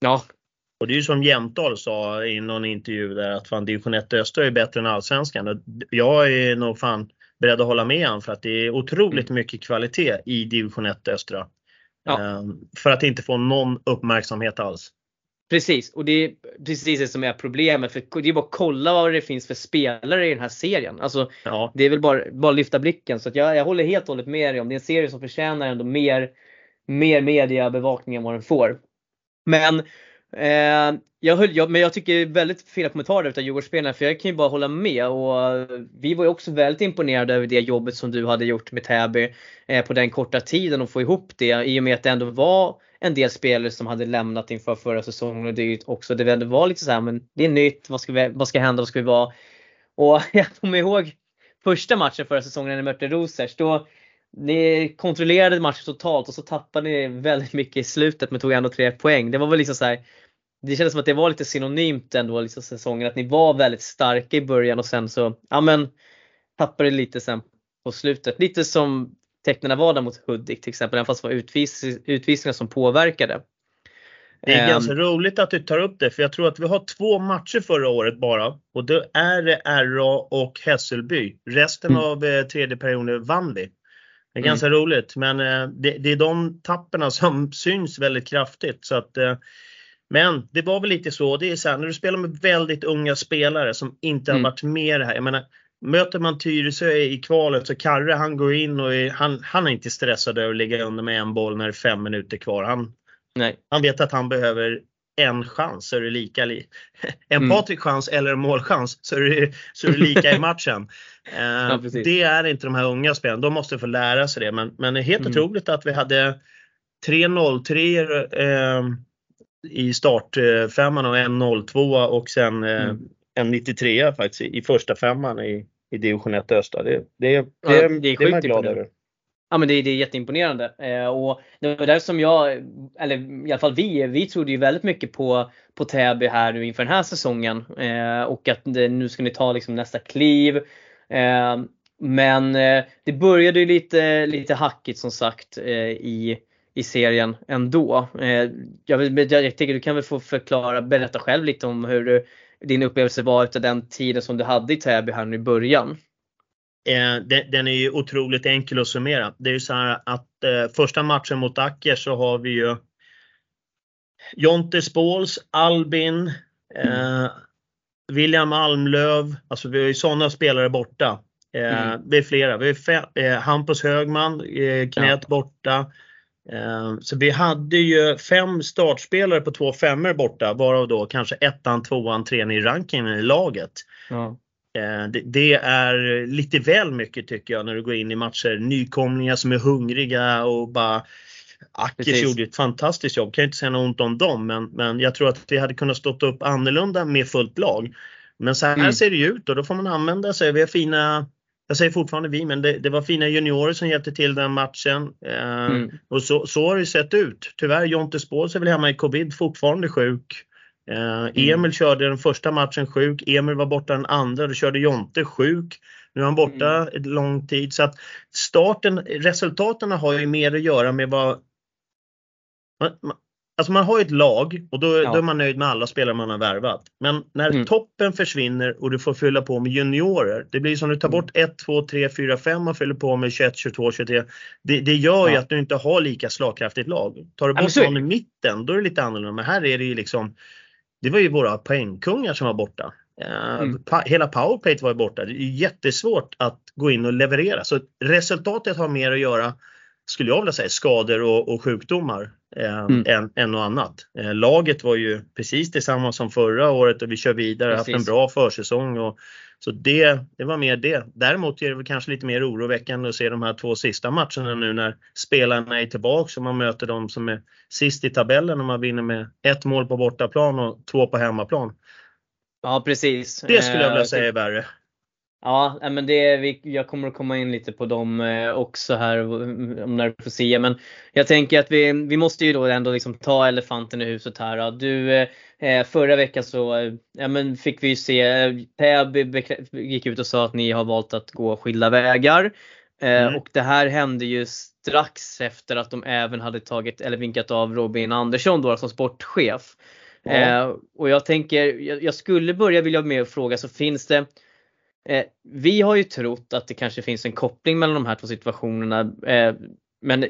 Speaker 1: Ja.
Speaker 2: Och det är ju som Jämtdal sa i någon intervju där att fan division 1 östra är bättre än allsvenskan. Jag är nog fan beredd att hålla med han för att det är otroligt mm. mycket kvalitet i division 1 östra. Ja. Ehm, för att inte få någon uppmärksamhet alls.
Speaker 1: Precis, och det är precis det som är problemet. För det är bara att kolla vad det finns för spelare i den här serien. Alltså, ja. Det är väl bara, bara lyfta blicken. Så jag, jag håller helt och hållet med dig om det är en serie som förtjänar ändå mer, mer mediabevakning än vad den får. Men eh, jag, höll, jag, men jag tycker väldigt fina kommentarer utav Djurgårdsspelarna för jag kan ju bara hålla med. Och vi var ju också väldigt imponerade över det jobbet som du hade gjort med Täby eh, på den korta tiden och få ihop det i och med att det ändå var en del spelare som hade lämnat inför förra säsongen och det också, det var lite så här, men det är nytt, vad ska, vi, vad ska hända, vad ska vi vara? Och jag kommer ihåg första matchen förra säsongen när ni mötte Rosers, då ni kontrollerade matchen totalt och så tappade ni väldigt mycket i slutet men tog ändå tre poäng. Det var väl liksom så här, det kändes som att det var lite synonymt ändå liksom säsongen, att ni var väldigt starka i början och sen så, ja men tappade lite sen på slutet. Lite som tecknen var där mot Hudik till exempel, även fast det var utvis utvisningar som påverkade.
Speaker 2: Det är um, ganska roligt att du tar upp det för jag tror att vi har två matcher förra året bara och då är det RA och Hässelby. Resten mm. av eh, tredje perioden vann vi. Det är ganska mm. roligt men eh, det, det, är de tapperna som syns väldigt kraftigt. Så att, eh, men det var väl lite så, det är så här, när du spelar med väldigt unga spelare som inte har mm. varit med det här. Jag menar, Möter man Tyresö i kvalet så Karre han går in och är, han, han är inte stressad över att ligga under med en boll när det är fem minuter kvar. Han, Nej. han vet att han behöver en chans så är det lika. Li en mm. Patrik-chans eller en målchans så är det, så är det lika i matchen. Eh, ja, det är inte de här unga spelarna. De måste få lära sig det. Men, men det är helt mm. otroligt att vi hade 3-0-3 eh, i startfemman och en 0-2 och sen eh, mm. En 93 faktiskt i, första femman i, i division 1 Östra. Det, det, det, ja, det, det är, är man glad över.
Speaker 1: Ja men det, det är jätteimponerande. Eh, och det var där som jag, eller i alla fall vi, vi trodde ju väldigt mycket på, på Täby här nu inför den här säsongen. Eh, och att det, nu ska ni ta liksom nästa kliv. Eh, men eh, det började ju lite, lite hackigt som sagt eh, i, i serien ändå. Eh, jag, vill, jag tycker du kan väl få förklara, berätta själv lite om hur du, din upplevelse var av den tiden som du hade i Täby här nu i början.
Speaker 2: Eh, den, är ju otroligt enkel att summera. Det är ju så här att eh, första matchen mot Acker så har vi ju Jonte Spåls, Albin, eh. William Almlöv, alltså vi har ju sådana spelare borta. Eh, mm. Vi är flera. Vi är eh, Hampus Högman, eh, knät ja. borta. Eh, så vi hade ju fem startspelare på två femmer borta, varav då kanske ettan, tvåan, trean i rankingen i laget. Ja. Eh, det, är lite väl mycket tycker jag när du går in i matcher. Nykomlingar som är hungriga och bara Ackers gjorde ett fantastiskt jobb, kan inte säga något ont om dem men, men jag tror att vi hade kunnat stått upp annorlunda med fullt lag. Men så här mm. ser det ju ut och då får man använda sig. Har fina, jag säger fortfarande vi, men det, det var fina juniorer som hjälpte till den matchen. Eh, mm. Och så, så har det sett ut. Tyvärr Jonte Spårs är väl hemma i covid, fortfarande sjuk. Eh, mm. Emil körde den första matchen sjuk, Emil var borta den andra, då körde Jonte sjuk. Nu är han borta mm. en lång tid så att starten, resultaten har ju mer att göra med vad Alltså man har ett lag och då, ja. då, är man nöjd med alla spelare man har värvat. Men när mm. toppen försvinner och du får fylla på med juniorer. Det blir som du tar bort 1, 2, 3, 4, 5 och fyller på med 21, 22, 23. Det, det gör ja. ju att du inte har lika slagkraftigt lag. Tar du bort någon i mitten då är det lite annorlunda. Men här är det ju liksom det var ju våra poängkungar som var borta. Eh, mm. Hela powerplay var ju borta. Det är jättesvårt att gå in och leverera. Så resultatet har mer att göra, skulle jag vilja säga, skador och, och sjukdomar mm. än, än något annat. Eh, laget var ju precis detsamma som förra året och vi kör vidare, precis. haft en bra försäsong. Och, så det, det var mer det. Däremot är det väl kanske lite mer oroväckande att se de här två sista matcherna nu när spelarna är tillbaka och man möter de som är sist i tabellen och man vinner med ett mål på bortaplan och två på hemmaplan.
Speaker 1: Ja precis.
Speaker 2: Det skulle jag vilja eh, säga är värre.
Speaker 1: Ja, men det, jag kommer att komma in lite på dem eh, också här om när du får se. Men jag tänker att vi, vi måste ju då ändå liksom ta elefanten i huset här. Du, eh, förra veckan så ja, men fick vi ju se, Täby gick ut och sa att ni har valt att gå skilda vägar. Mm. Och det här hände ju strax efter att de även hade tagit eller vinkat av Robin Andersson då som sportchef. Ja. Och jag tänker, jag skulle börja vilja med att fråga så finns det Eh, vi har ju trott att det kanske finns en koppling mellan de här två situationerna. Eh, men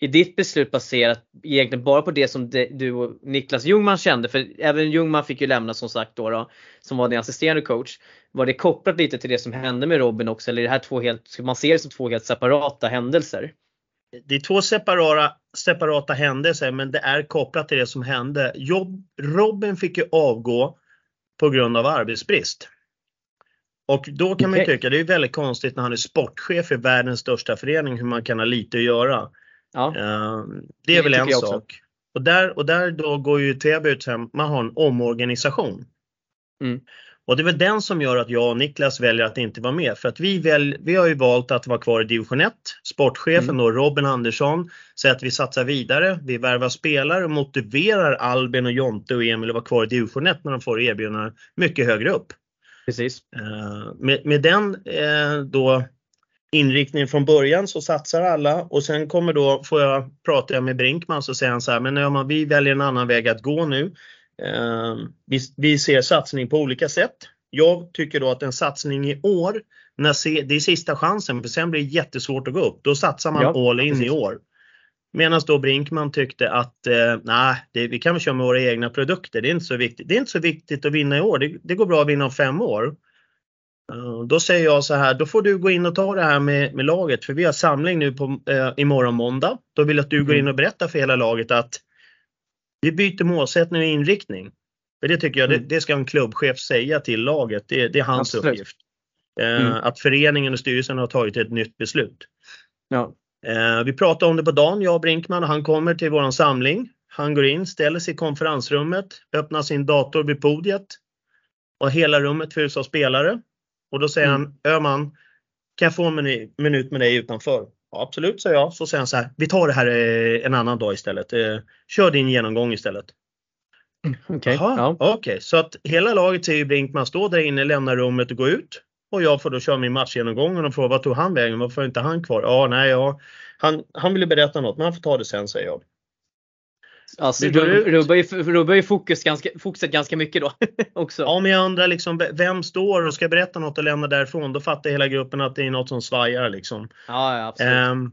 Speaker 1: är ditt beslut baserat egentligen bara på det som de, du och Niklas Ljungman kände? För även Ljungman fick ju lämna som sagt då, då som var din assisterande coach. Var det kopplat lite till det som hände med Robin också eller är det här två helt, ska man se det som två helt separata händelser?
Speaker 2: Det är två separata, separata händelser men det är kopplat till det som hände. Job, Robin fick ju avgå på grund av arbetsbrist. Och då kan man tycka det är väldigt konstigt när han är sportchef i världens största förening hur man kan ha lite att göra. Ja. Uh, det är det väl en sak. Och där, och där då går ju Täby ut hem, man har en omorganisation. Mm. Och det är väl den som gör att jag och Niklas väljer att inte vara med. För att vi, väl, vi har ju valt att vara kvar i division 1. Sportchefen mm. då, Robin Andersson, säger att vi satsar vidare. Vi värvar spelare och motiverar Albin och Jonte och Emil att vara kvar i division 1 när de får erbjudanden mycket högre upp.
Speaker 1: Precis.
Speaker 2: Eh, med, med den eh, då inriktningen från början så satsar alla och sen kommer då, får jag prata med Brinkman så säger han så här, men ja, vi väljer en annan väg att gå nu. Eh, vi, vi ser satsning på olika sätt. Jag tycker då att en satsning i år, när det är sista chansen för sen blir det jättesvårt att gå upp. Då satsar man ja, all in precis. i år. Medan då Brinkman tyckte att eh, nej, vi kan väl köra med våra egna produkter. Det är inte så viktigt. Det är inte så viktigt att vinna i år. Det, det går bra att vinna om fem år. Uh, då säger jag så här, då får du gå in och ta det här med, med laget för vi har samling nu på, uh, imorgon måndag. Då vill jag att du mm. går in och berättar för hela laget att vi byter målsättning och inriktning. För det tycker jag, mm. det, det, ska en klubbchef säga till laget. Det, det är hans Absolut. uppgift. Eh, mm. Att föreningen och styrelsen har tagit ett nytt beslut. Ja. Eh, vi pratade om det på dagen, jag och Brinkman, och han kommer till våran samling. Han går in, ställer sig i konferensrummet, öppnar sin dator vid podiet och hela rummet fylls av spelare. Och då säger mm. han, Öman, kan jag få en minut med dig utanför? Ja, absolut, säger jag. Så säger han så här, vi tar det här eh, en annan dag istället. Eh, kör din genomgång istället.
Speaker 1: Okej. Okay. Ja.
Speaker 2: okay. så att hela laget ser ju Brinkman stå där inne, lämna rummet och gå ut. Och jag får då köra min matchgenomgång och de frågar vad tog han vägen? Varför är inte han kvar? Ja, nej, ja. Han, han ville berätta något men han får ta det sen säger jag.
Speaker 1: Alltså, rubbar ju, rubbar ju fokus ganska, fokuset ganska mycket då också.
Speaker 2: Ja, men jag undrar liksom vem står och ska berätta något och lämna därifrån. Då fattar hela gruppen att det är något som svajar liksom.
Speaker 1: Ja, ja absolut. Um,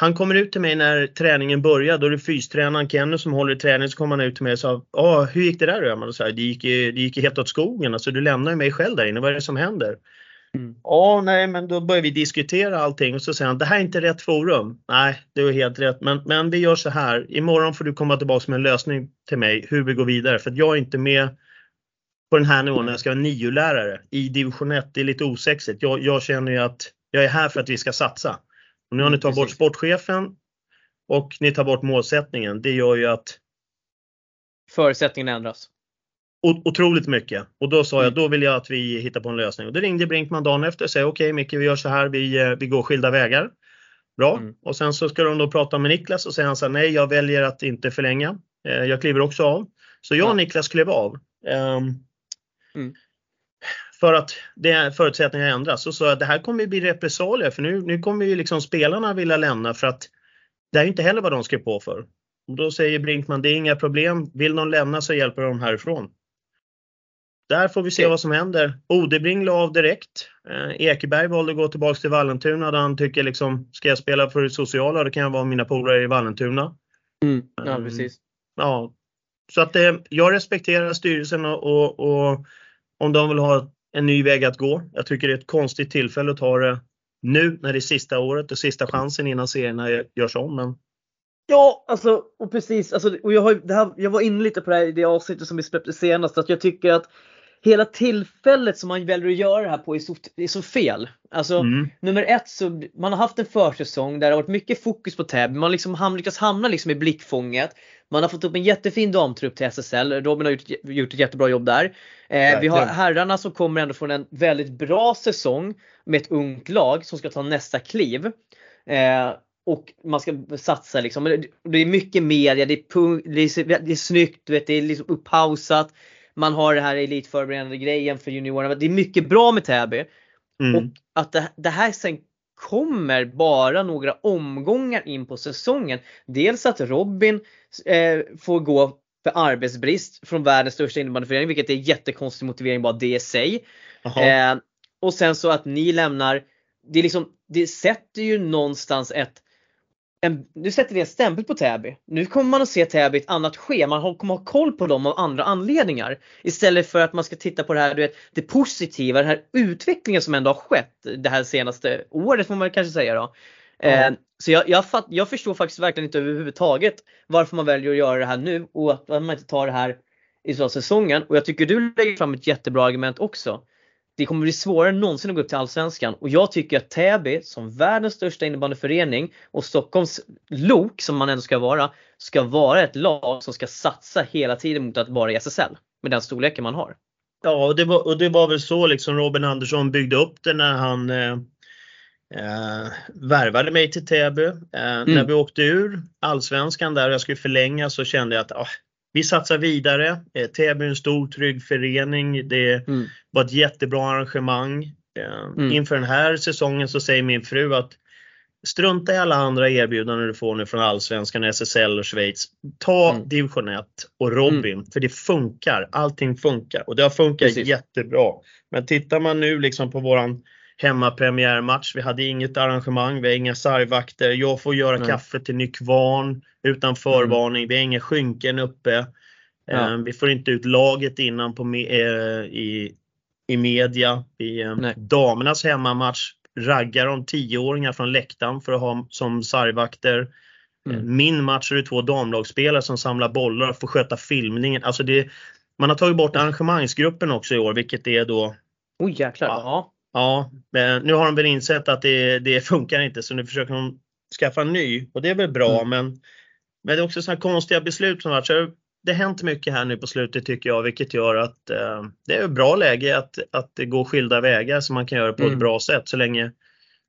Speaker 2: han kommer ut till mig när träningen börjar. Då är det fystränaren Kenny som håller i träningen. Så kommer han ut till mig och sa Åh, hur gick det där då? Man sa, det, gick, det gick helt åt skogen. Alltså, du lämnar ju mig själv där inne. Vad är det som händer? Mm. Ja, nej, men då börjar vi diskutera allting och så säger han det här är inte rätt forum. Nej, det är helt rätt, men, men vi gör så här. Imorgon får du komma tillbaka med en lösning till mig hur vi går vidare för jag är inte med på den här nivån när jag ska vara nio-lärare i division 1. Det är lite osexigt. Jag, jag känner ju att jag är här för att vi ska satsa. Och nu har ni tagit bort sportchefen och ni tar bort målsättningen. Det gör ju att
Speaker 1: förutsättningarna ändras
Speaker 2: otroligt mycket. Och då sa jag, mm. då vill jag att vi hittar på en lösning. Och då ringde Brinkman dagen efter och sa, okej okay, Micke, vi gör så här, vi, eh, vi går skilda vägar. Bra. Mm. Och sen så ska de då prata med Niklas och säger han så här, nej jag väljer att inte förlänga. Eh, jag kliver också av. Så jag och Niklas klev av. Um, mm. För att det, förutsättningarna ändras. Så sa jag, det här kommer bli repressalier för nu, nu kommer ju liksom spelarna vilja lämna för att det är inte heller vad de skrev på för. Och då säger Brinkman, det är inga problem. Vill någon lämna så hjälper de härifrån. Där får vi se vad som händer. Odebring la av direkt. Eh, Ekeberg valde att gå tillbaka till Vallentuna där han tycker liksom, ska jag spela för det sociala då kan jag vara mina polare i Vallentuna.
Speaker 1: Mm, ja, mm. precis.
Speaker 2: Ja, så att eh, jag respekterar styrelsen och, och, och, om de vill ha en ny väg att gå. Jag tycker det är ett konstigt tillfälle att ta det nu när det är sista året och sista chansen innan serierna görs om. Men...
Speaker 1: Ja, alltså och precis. Alltså, och jag, har, det här, jag var inne lite på det här i det avsnittet som vi släppte senast. Att jag tycker att hela tillfället som man väljer att göra det här på är så, är så fel. Alltså mm. nummer ett så man har haft en försäsong där det har varit mycket fokus på Täby. Man liksom ham, lyckats hamna liksom i blickfånget. Man har fått upp en jättefin damtrupp till SSL. Robin har gjort, gjort ett jättebra jobb där. Eh, vi har herrarna som kommer ändå från en väldigt bra säsong med ett ungt lag som ska ta nästa kliv. Eh, och man ska satsa liksom. Det är mycket media, det är, punk, det är, det är snyggt, vet, det är liksom upphausat man har det här elitförberedande grejen för juniorerna. Det är mycket bra med Täby. Mm. Och att det, det, här sen kommer bara några omgångar in på säsongen. Dels att Robin eh, får gå för arbetsbrist från världens största innebandyförening, vilket är jättekonstig motivering bara det i sig. Eh, och sen så att ni lämnar, det, är liksom, det sätter ju någonstans ett en, nu sätter vi en stämpel på Täby. Nu kommer man att se Täby i ett annat schema. Man kommer ha koll på dem av andra anledningar. Istället för att man ska titta på det här, du vet, det positiva, den här utvecklingen som ändå har skett det här senaste året får man kanske säga då. Mm. Eh, så jag, jag, fatt, jag, förstår faktiskt verkligen inte överhuvudtaget varför man väljer att göra det här nu och att man inte tar det här i så säsongen. Och jag tycker du lägger fram ett jättebra argument också det kommer bli svårare än någonsin att gå upp till Allsvenskan och jag tycker att Täby som världens största innebandyförening och Stockholms lok som man ändå ska vara, ska vara ett lag som ska satsa hela tiden mot att vara i SSL med den storleken man har.
Speaker 2: Ja, och det var, och det var väl så liksom Robin Andersson byggde upp det när han eh, eh, värvade mig till Täby. Eh, mm. När vi åkte ur Allsvenskan där och jag skulle förlänga så kände jag att ah, vi satsar vidare. Eh, Täby är en stor trygg förening. Det mm. var ett jättebra arrangemang. Eh, mm. Inför den här säsongen så säger min fru att strunta i alla andra erbjudanden du får nu från Allsvenskan, SSL och Schweiz. Ta mm. division 1 och Robin, mm. för det funkar. Allting funkar och det har funkat Precis. jättebra. Men tittar man nu liksom på våran hemmapremiärmatch. Vi hade inget arrangemang, vi har inga sargvakter. Jag får göra Nej. kaffe till Nykvarn utan förvarning. Mm. Vi har inga skynken uppe. Ja. Eh, vi får inte ut laget innan på eh, i, i media. I eh, damernas hemmamatch raggar de tioåringar från läktaren för att ha som sargvakter. Mm. Min match är det två damlagsspelare som samlar bollar och får sköta filmningen. Alltså det, man har tagit bort arrangemangsgruppen också i år vilket är då...
Speaker 1: Oj jäklar. Ja.
Speaker 2: Ja, nu har de väl insett att det, det funkar inte så nu försöker de skaffa en ny och det är väl bra mm. men, men det är också sådana konstiga beslut som varit. Så det har hänt mycket här nu på slutet tycker jag vilket gör att eh, det är ett bra läge att, att går skilda vägar så man kan göra det på mm. ett bra sätt så länge,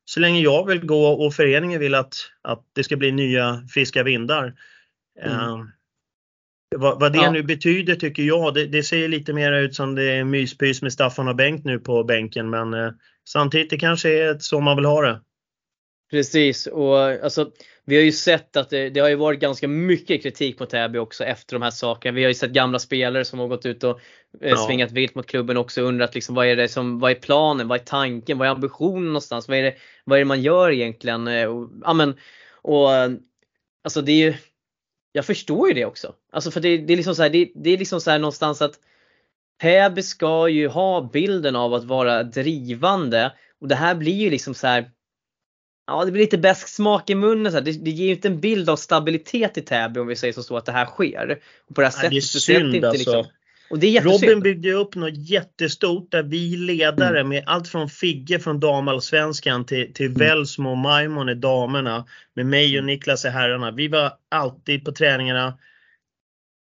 Speaker 2: så länge jag vill gå och föreningen vill att, att det ska bli nya friska vindar. Mm. Vad, vad, det ja. nu betyder tycker jag, det, det, ser lite mer ut som det är myspys med Staffan och Bengt nu på bänken men eh, samtidigt det kanske är så man vill ha det.
Speaker 1: Precis och alltså vi har ju sett att det, det, har ju varit ganska mycket kritik mot Täby också efter de här sakerna. Vi har ju sett gamla spelare som har gått ut och eh, ja. svingat vilt mot klubben också och undrat liksom vad är det som, vad är planen, vad är tanken, vad är ambitionen någonstans, vad är det, vad är det man gör egentligen? Eh, och, ja, men, och alltså det är ju, jag förstår ju det också. Alltså för det, det är liksom så här, det, det, är liksom så här någonstans att Täby ska ju ha bilden av att vara drivande och det här blir ju liksom så här Ja, det blir lite bäsk smak i munnen. Så det, det, ger ju inte en bild av stabilitet i Täby om vi säger så att det här sker. Och på det här
Speaker 2: Nej, sättet. Det är synd inte, alltså. Liksom. Och det är Robin byggde upp något jättestort där vi ledare mm. med allt från Figge från damallsvenskan till, till mm. Velsmo och Maimon i damerna. Med mig och mm. Niklas i herrarna. Vi var alltid på träningarna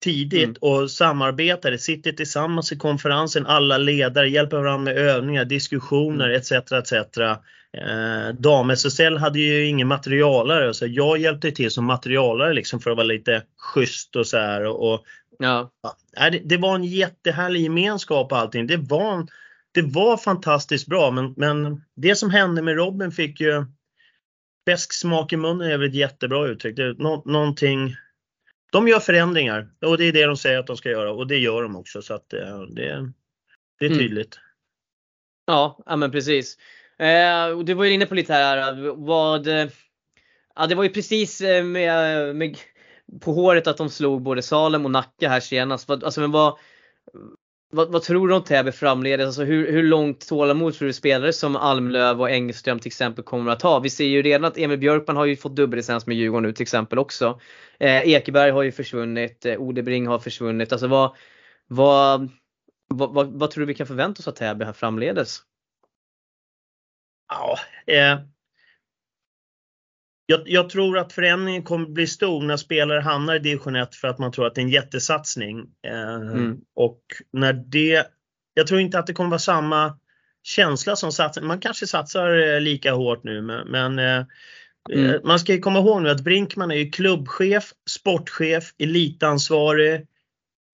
Speaker 2: tidigt mm. och samarbetade, sitter tillsammans i konferensen, alla ledare, hjälper varandra med övningar, diskussioner etc. Mm. etc. Eh, Dam-SSL hade ju ingen materialare så jag hjälpte till som materialare liksom för att vara lite schysst och så här. Och, och ja. ja det, det, var en jättehärlig gemenskap och allting. Det var, det var fantastiskt bra men, men det som hände med Robin fick ju Bäsk smak i munnen är väl ett jättebra uttryck. Det nå, någonting de gör förändringar och det är det de säger att de ska göra och det gör de också så att eh, det, det är mm. tydligt. Mm.
Speaker 1: Ja, ja men precis. Eh, du var ju inne på lite här vad Ja det var ju precis eh, med, med på håret att de slog både Salem och Nacka här senast. Alltså, men vad, vad, vad, tror du om Täby framledes? Alltså hur, hur långt tålamod tror du spelare som Almlöv och Engström till exempel kommer att ha? Vi ser ju redan att Emil Björkman har ju fått dubbellicens med Djurgården nu till exempel också. Eh, Ekeberg har ju försvunnit, eh, Odebring har försvunnit. Alltså vad, vad, vad, vad, tror du vi kan förvänta oss av Täby här framledes?
Speaker 2: Ja, eh, jag, jag, tror att förändringen kommer bli stor när spelare hamnar i division 1 för att man tror att det är en jättesatsning. Eh, mm. Och när det, jag tror inte att det kommer vara samma känsla som satsning. Man kanske satsar eh, lika hårt nu men, eh, mm. Man ska komma ihåg nu att Brinkman är ju klubbchef, sportchef, elitansvarig,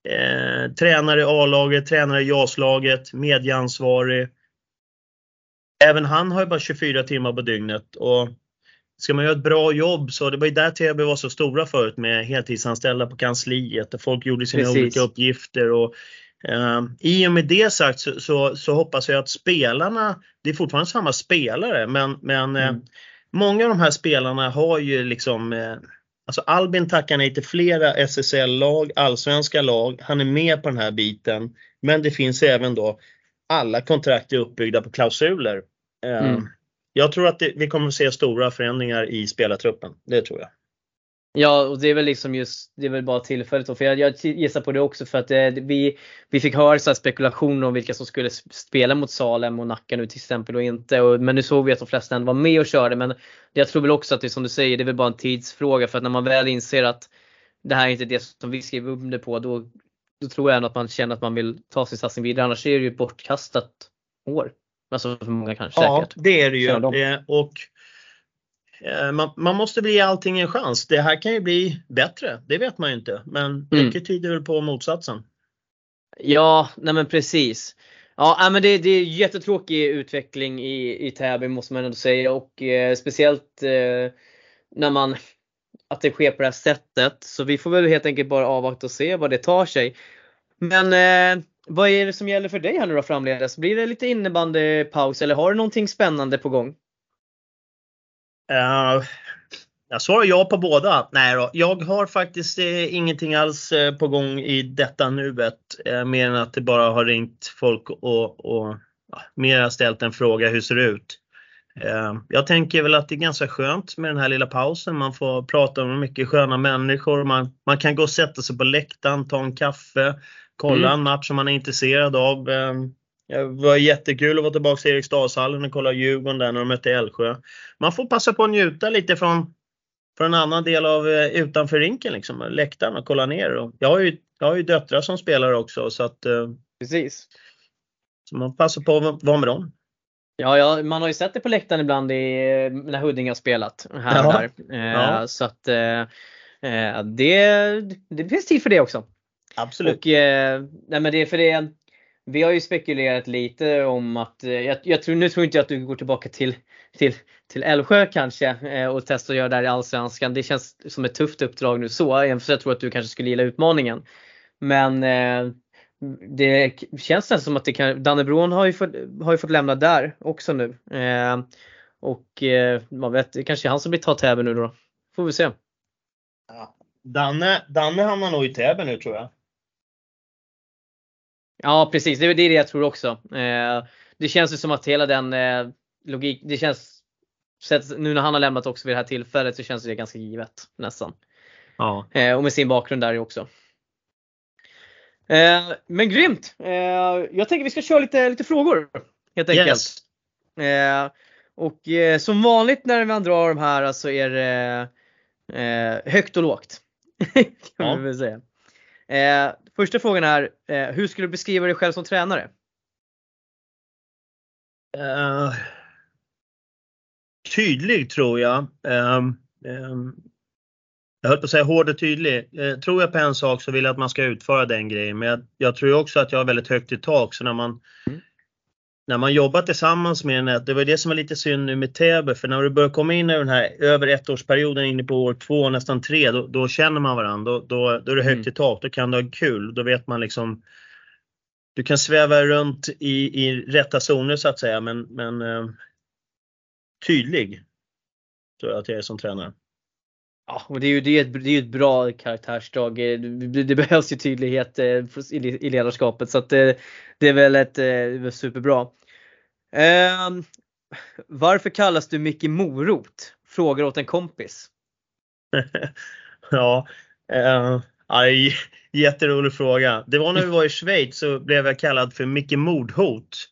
Speaker 2: eh, tränare i A-laget, tränare i JAS-laget, medieansvarig. Även han har ju bara 24 timmar på dygnet och ska man göra ett bra jobb så det var ju där TB var så stora förut med heltidsanställda på kansliet och folk gjorde sina Precis. olika uppgifter. Och, eh, I och med det sagt så, så, så, hoppas jag att spelarna, det är fortfarande samma spelare men, men eh, mm. eh, många av de här spelarna har ju liksom eh, Alltså Albin tackar nej till flera SSL-lag, allsvenska lag. Han är med på den här biten. Men det finns även då alla kontrakt är uppbyggda på klausuler. Eh, mm jag tror att det, vi kommer att se stora förändringar i spelartruppen. Det tror jag.
Speaker 1: Ja, och det är väl liksom just, det är väl bara tillfället då. För jag, jag gissar på det också för att eh, det, vi, vi fick höra så spekulationer om vilka som skulle spela mot Salem och Nacka nu till exempel och inte. Och, men nu såg vi att de flesta ändå var med och körde. Men jag tror väl också att det är som du säger, det är väl bara en tidsfråga. För att när man väl inser att det här är inte det som vi skriver under på, då, då tror jag ändå att man känner att man vill ta sin satsning vidare. Annars är det ju ett bortkastat år. Alltså för många kanske
Speaker 2: ja,
Speaker 1: säkert.
Speaker 2: det är det ju. Eh, och eh, man, man, måste bli allting en chans. Det här kan ju bli bättre, det vet man ju inte. Men mm. mycket mm. tyder på motsatsen.
Speaker 1: Ja, nej men precis. Ja, men det, det är jättetråkig utveckling i, i Täby måste man ändå säga och eh, speciellt eh, när man att det sker på det här sättet. Så vi får väl helt enkelt bara avvakta och se vad det tar sig. Men eh, vad är det som gäller för dig här nu då framledes? Blir det lite innebandypaus eller har du någonting spännande på gång?
Speaker 2: Uh, jag svarar ja på båda. Nej då, jag har faktiskt eh, ingenting alls eh, på gång i detta nuet. Eh, mer än att det bara har ringt folk och, och ja, mer ställt en fråga, hur ser det ut? Eh, jag tänker väl att det är ganska skönt med den här lilla pausen. Man får prata med mycket sköna människor. Man, man kan gå och sätta sig på läktaren, ta en kaffe, kolla mm. en match som man är intresserad av. Eh, det var jättekul att vara tillbaka i Eriksdalshallen och kolla Djurgården där när de mötte Älvsjö. Man får passa på att njuta lite från, från en annan del av utanför rinken, liksom, läktaren och kolla ner. jag, har ju, jag har ju döttrar som spelar också så att
Speaker 1: Precis.
Speaker 2: Så man passar på att vara med dem.
Speaker 1: Ja, ja, man har ju sett det på läktaren ibland i, när Huddinge har spelat. Här och där. Eh, ja. Så att eh, eh, det, det finns tid för det också.
Speaker 2: Absolut.
Speaker 1: Och, eh, nej men det, för det, vi har ju spekulerat lite om att, eh, jag, jag tror, nu tror inte jag att du går tillbaka till, till, till Älvsjö kanske eh, och testar att göra det här i Allsvenskan. Det känns som ett tufft uppdrag nu så, jag tror att du kanske skulle gilla utmaningen. Men det känns nästan som att det kan, Dannebron har ju fått, har ju fått lämna där också nu. Eh, och eh, man vet, det kanske är han som blir ta Täby nu då. Får vi se.
Speaker 2: Ja. Danne, Danne hamnar nog i Täby nu tror jag.
Speaker 1: Ja precis, det är det jag tror också. Eh, det känns ju som att hela den eh, logik, det känns, nu när han har lämnat också vid det här tillfället så känns det ganska givet nästan.
Speaker 2: Ja.
Speaker 1: Eh, och med sin bakgrund där också. Men grymt! Jag tänker vi ska köra lite, lite frågor. Helt enkelt. Yes. Och som vanligt när man drar de här så är det högt och lågt. kan ja. väl säga. Eh, första frågan är, hur skulle du beskriva dig själv som tränare?
Speaker 2: tydlig tror jag. Um, um, jag höll på att säga hård och tydlig. Eh, tror jag på en sak så vill jag att man ska utföra den grejen. Men jag, jag tror också att jag har väldigt högt i tak. Så när man, mm. När man jobbar tillsammans med en, det var det som var lite synd nu med Täby. För när du börjar komma in i den här över ettårsperioden, inne på år två, nästan tre, då, då känner man varandra. Då, då, då är det högt mm. i tak. Då kan du ha kul. Då vet man liksom du kan sväva runt i, i rätta zoner så att säga men, men eh, tydlig tror jag att jag är som tränare.
Speaker 1: Ja, och det är ju det är ett, det är ett bra karaktärsdrag. Det, det behövs ju tydlighet eh, i, ledarskapet så att det, det är väl ett eh, superbra. Eh, varför kallas du Micke Morot? Frågar åt en kompis.
Speaker 2: ja, eh, aj, jätterolig fråga. Det var när vi var i Schweiz så blev jag kallad för Micke Mordhot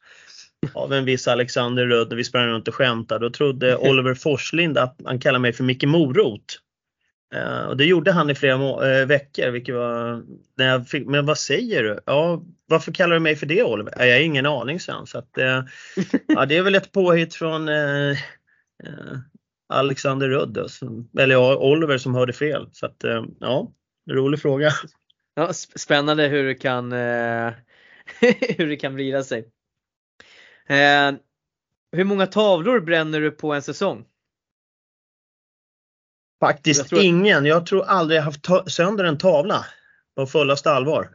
Speaker 2: av en viss Alexander Röd när vi sprang runt och skämtade. Då trodde Oliver Forslind att han kallade mig för Micke Morot. Uh, och det gjorde han i flera uh, veckor. Vilket var, när jag fick, men vad säger du? Ja, varför kallar du mig för det Oliver? jag har ingen aning sen. Så att, uh, ja, det är väl ett påhitt från Alexander Rudd. Eller ja, Oliver som hörde fel. Så att, ja, rolig fråga.
Speaker 1: Ja, spännande hur det kan, hur det kan vrida sig. hur många tavlor bränner du på en säsong?
Speaker 2: Faktiskt jag tror... ingen. Jag tror aldrig jag haft sönder en tavla på fullaste allvar.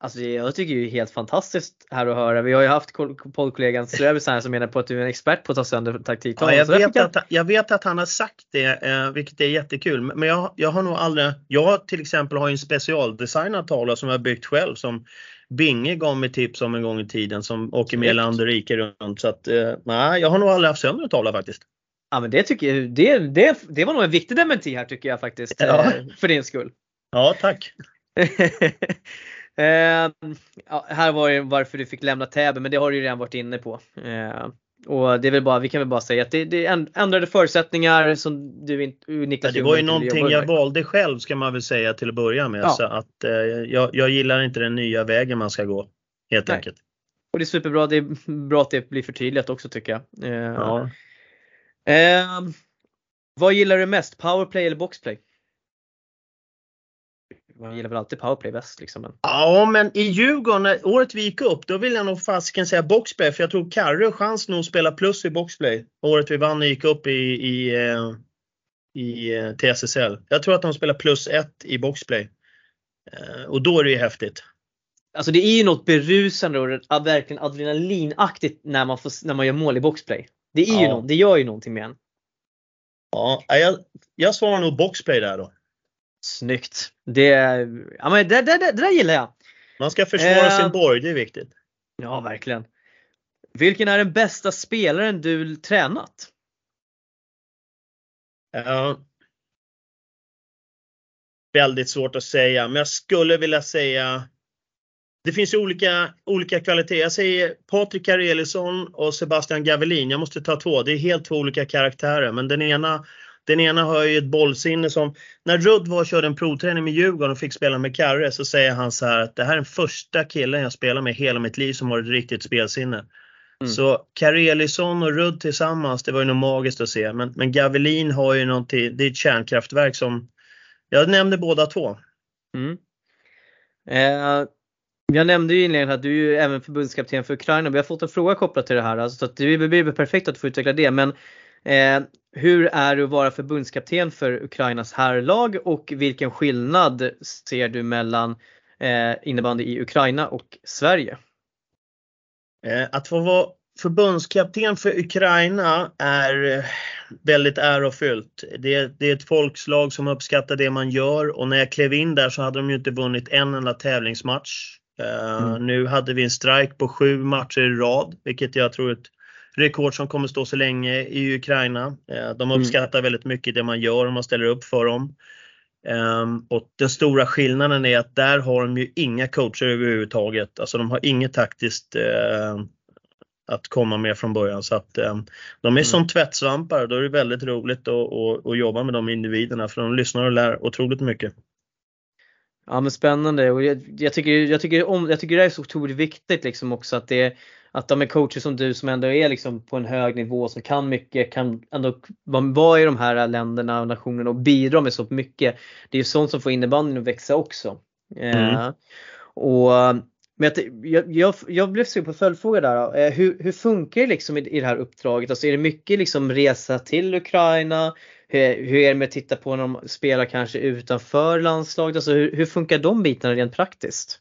Speaker 1: Alltså jag tycker det är helt fantastiskt här att höra. Vi har ju haft poddkollegan Ströbis här som menar på att du är en expert på att ta sönder taktiktavlor.
Speaker 2: Ja, jag, vet jag... Att, jag vet att han har sagt det, eh, vilket är jättekul. Men jag, jag har nog aldrig, jag till exempel har en specialdesignad tavla som jag byggt själv som Binge gav mig tips om en gång i tiden som åker med land och rike runt. Så att, eh, nej, jag har nog aldrig haft sönder en tavla faktiskt.
Speaker 1: Ja men det tycker jag, det, det, det var nog en viktig dementi här tycker jag faktiskt. Ja. Eh, för din skull.
Speaker 2: Ja tack.
Speaker 1: eh, ja, här var det varför du fick lämna Täby men det har du ju redan varit inne på. Eh, och det är väl bara, vi kan väl bara säga att det, det ändrade förutsättningar som du Niklas
Speaker 2: ja, Det var ju någonting jag valde själv ska man väl säga till att börja med. Ja. Så att, eh, jag, jag gillar inte den nya vägen man ska gå. Helt Nej. enkelt.
Speaker 1: Och det är superbra, det är bra att det blir förtydligat också tycker jag. Eh, ja. Eh, vad gillar du mest? Powerplay eller boxplay? Man gillar väl alltid powerplay bäst liksom. Men...
Speaker 2: Ja men i Djurgården, året vi gick upp, då vill jag nog fasiken säga boxplay för jag tror Karre chans nog att spela plus i boxplay. Året vi vann och gick upp i, i, eh, i, i eh, TSSL. Jag tror att de spelar plus ett i boxplay. Eh, och då är det ju häftigt.
Speaker 1: Alltså det är ju något berusande och verkligen adrenalinaktigt när man, får, när man gör mål i boxplay. Det, är ja. ju något, det gör ju någonting med en.
Speaker 2: Ja, jag, jag svarar nog boxplay där då.
Speaker 1: Snyggt! Det, ja, men det, det, det, det där gillar jag.
Speaker 2: Man ska försvara eh, sin borg, det är viktigt.
Speaker 1: Ja, verkligen. Vilken är den bästa spelaren du tränat?
Speaker 2: Uh, väldigt svårt att säga, men jag skulle vilja säga det finns ju olika, olika kvaliteter. Jag säger Patrik Karelisson och Sebastian Gavelin. Jag måste ta två. Det är helt två olika karaktärer. Men den ena, den ena har ju ett bollsinne som... När Rudd var och körde en provträning med Djurgården och fick spela med Karre så säger han så här att det här är den första killen jag spelar med hela mitt liv som har ett riktigt spelsinne. Mm. Så Karelisson och Rudd tillsammans, det var ju något magiskt att se. Men, men Gavelin har ju någonting, det är ett kärnkraftverk som... Jag nämnde båda två.
Speaker 1: Mm. Eh, jag nämnde ju inledningen att du är ju även förbundskapten för Ukraina. Vi har fått en fråga kopplat till det här. Alltså, så att det blir perfekt att få utveckla det. Men eh, hur är det att vara förbundskapten för Ukrainas herrlag och vilken skillnad ser du mellan eh, innebandy i Ukraina och Sverige?
Speaker 2: Eh, att få vara förbundskapten för Ukraina är eh, väldigt ärofyllt. Det, det är ett folkslag som uppskattar det man gör och när jag klev in där så hade de ju inte vunnit en enda tävlingsmatch. Eh, mm. Nu hade vi en strike på sju matcher i rad, vilket jag tror är ett rekord som kommer stå så länge i Ukraina. De mm. uppskattar mm. väldigt mycket det man gör och man ställer upp för dem. Um, och den stora skillnaden är att där har de ju inga coacher överhuvudtaget. Alltså de har inget taktiskt uh, att komma med från början. Så att um, de är mm. som tvättsvampar och då är det väldigt roligt att, att, att, jobba med de individerna för de lyssnar och lär otroligt mycket.
Speaker 1: Ja men spännande och jag, jag, tycker, jag, tycker om, jag tycker det är så otroligt viktigt liksom också att det att de är coacher som du som ändå är liksom på en hög nivå som kan mycket, kan ändå vara i de här länderna och nationerna och bidra med så mycket. Det är ju sånt som får innebandyn att växa också. Mm. Eh, och, men jag, jag, jag blev sugen på följdfråga där. Eh, hur, hur funkar det liksom i, i det här uppdraget? Alltså är det mycket liksom resa till Ukraina? Hur, hur är det med att titta på när de spelar kanske utanför landslaget? Alltså hur, hur funkar de bitarna rent praktiskt?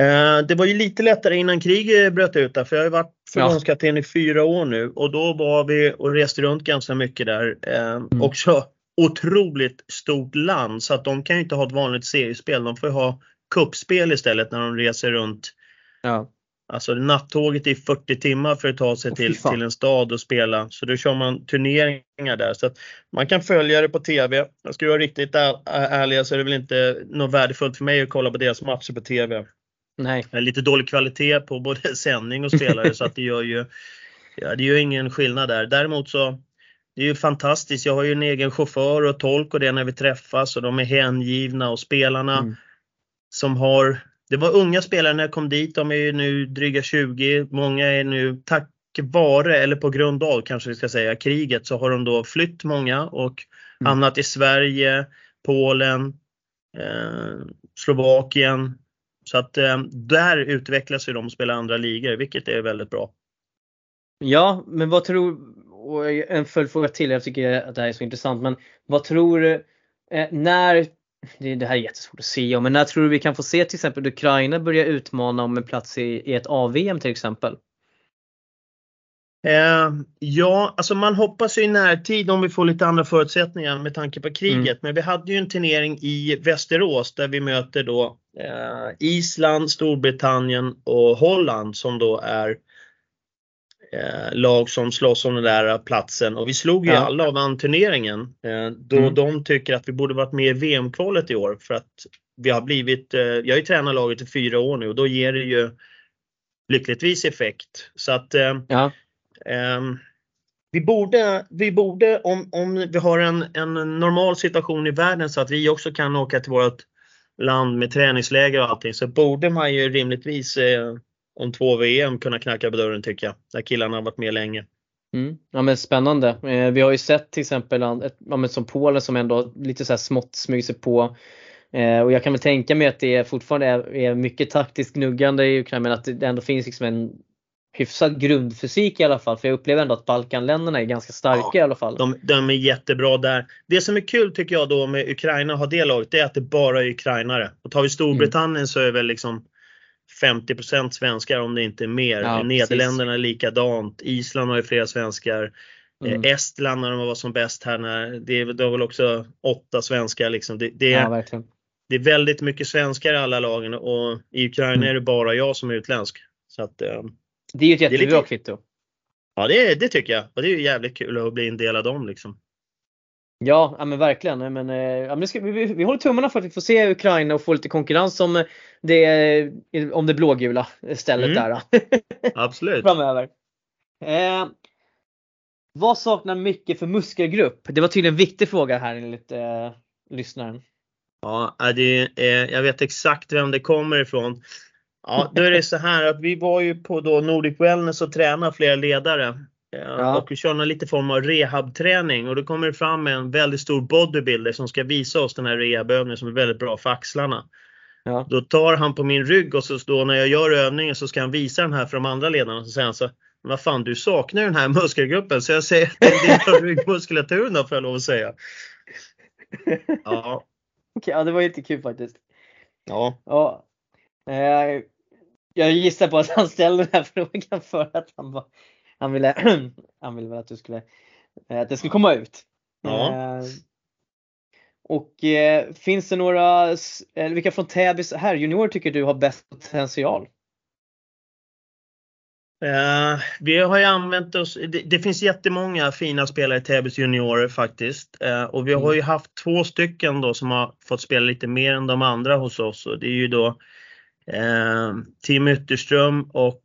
Speaker 2: Eh, det var ju lite lättare innan kriget bröt ut där, för jag har ju varit förbundskapten ja. i fyra år nu och då var vi och reste runt ganska mycket där. Eh, mm. Också otroligt stort land så att de kan ju inte ha ett vanligt seriespel. De får ju ha kuppspel istället när de reser runt. Ja. Alltså nattåget i 40 timmar för att ta sig oh, till, till en stad och spela. Så då kör man turneringar där. Så man kan följa det på TV. Jag ska vara riktigt ärlig så är det väl inte något värdefullt för mig att kolla på deras matcher på TV.
Speaker 1: Nej.
Speaker 2: Lite dålig kvalitet på både sändning och spelare så att det gör ju ja, det gör ingen skillnad där. Däremot så det är ju fantastiskt. Jag har ju en egen chaufför och tolk och det när vi träffas och de är hängivna och spelarna mm. som har det var unga spelare när jag kom dit. De är ju nu dryga 20. Många är nu tack vare, eller på grund av kanske vi ska säga, kriget så har de då flytt många och mm. hamnat i Sverige, Polen, eh, Slovakien, så att eh, där utvecklas ju de och spelar andra ligor, vilket är väldigt bra.
Speaker 1: Ja, men vad tror, och en följdfråga till, jag tycker att det här är så intressant, men vad tror du, eh, när, det, här är jättesvårt att se men när tror du vi kan få se till exempel Ukraina börja utmana om en plats i, i ett AVM till exempel?
Speaker 2: Eh, ja, alltså man hoppas ju i närtid om vi får lite andra förutsättningar med tanke på kriget. Mm. Men vi hade ju en turnering i Västerås där vi möter då eh, Island, Storbritannien och Holland som då är eh, lag som slåss om den där platsen. Och vi slog ju ja. alla och vann turneringen. Eh, då mm. de tycker att vi borde varit med i VM-kvalet i år för att vi har blivit, eh, jag har ju tränat laget i fyra år nu och då ger det ju lyckligtvis effekt. Så att eh, ja Um, vi borde, vi borde om, om vi har en, en normal situation i världen så att vi också kan åka till vårt land med träningsläger och allting så borde man ju rimligtvis eh, om två VM kunna knacka på dörren tycker jag. Där killarna har varit med länge.
Speaker 1: Mm. Ja men spännande. Eh, vi har ju sett till exempel ett, ja, som Polen som ändå lite så här smått smyger sig på. Eh, och jag kan väl tänka mig att det fortfarande är, är mycket taktiskt gnuggande i Ukraina men att det ändå finns liksom en hyfsad grundfysik i alla fall. För jag upplever ändå att Balkanländerna är ganska starka ja, i alla fall.
Speaker 2: De, de, är jättebra där. Det som är kul tycker jag då med Ukraina och ha det laget, det är att det bara är ukrainare. Och tar vi Storbritannien mm. så är väl liksom 50% svenskar om det inte är mer. Ja, Nederländerna är likadant. Island har ju flera svenskar. Eh, mm. Estland när de var som bäst här, när, det, det var väl också åtta svenskar. Liksom. Det, det, ja, det är väldigt mycket svenskar i alla lagen och i Ukraina mm. är det bara jag som är utländsk. Så att, eh,
Speaker 1: Det är ju ett jättebra kvitto.
Speaker 2: Ja det, det tycker jag och det är ju jävligt kul att bli en del av dem liksom.
Speaker 1: Ja, ja men verkligen. Men, eh, ja, men ska, vi, vi, håller tummarna för att vi får se Ukraina och få lite konkurrens om det, om det blågula stället mm. där.
Speaker 2: Absolut.
Speaker 1: Framöver. Eh, vad saknar Micke för muskelgrupp? Det var tydligen en viktig fråga här enligt eh, lyssnaren.
Speaker 2: Ja, det är, jag vet exakt vem det kommer ifrån. Ja, då är det så här att vi var ju på då Nordic Wellness och tränade flera ledare. Ja. Och vi kör lite form av rehabträning och då kommer det fram en väldigt stor bodybuilder som ska visa oss den här rehabövningen som är väldigt bra för axlarna. Ja. Då tar han på min rygg och så då när jag gör övningen så ska han visa den här för de andra ledarna. Så säger han så vad fan du saknar den här muskelgruppen så jag säger att det är ryggmuskulaturen då får jag lov att säga.
Speaker 1: Ja. Okej, ja det var lite kul faktiskt.
Speaker 2: Ja.
Speaker 1: ja. Eh, jag gissar på att han ställde den här frågan för att han, var, han ville, han ville väl att du skulle, eh, att det skulle komma ut.
Speaker 2: Ja.
Speaker 1: Eh, och eh, finns det några, vilka från Täbys här junior tycker du har bäst potential?
Speaker 2: Uh, vi har ju använt oss, det, det, finns jättemånga fina spelare i Täbys juniorer faktiskt. Uh, och vi har ju haft två stycken då som har fått spela lite mer än de andra hos oss. Och det är ju då uh, Tim Ytterström och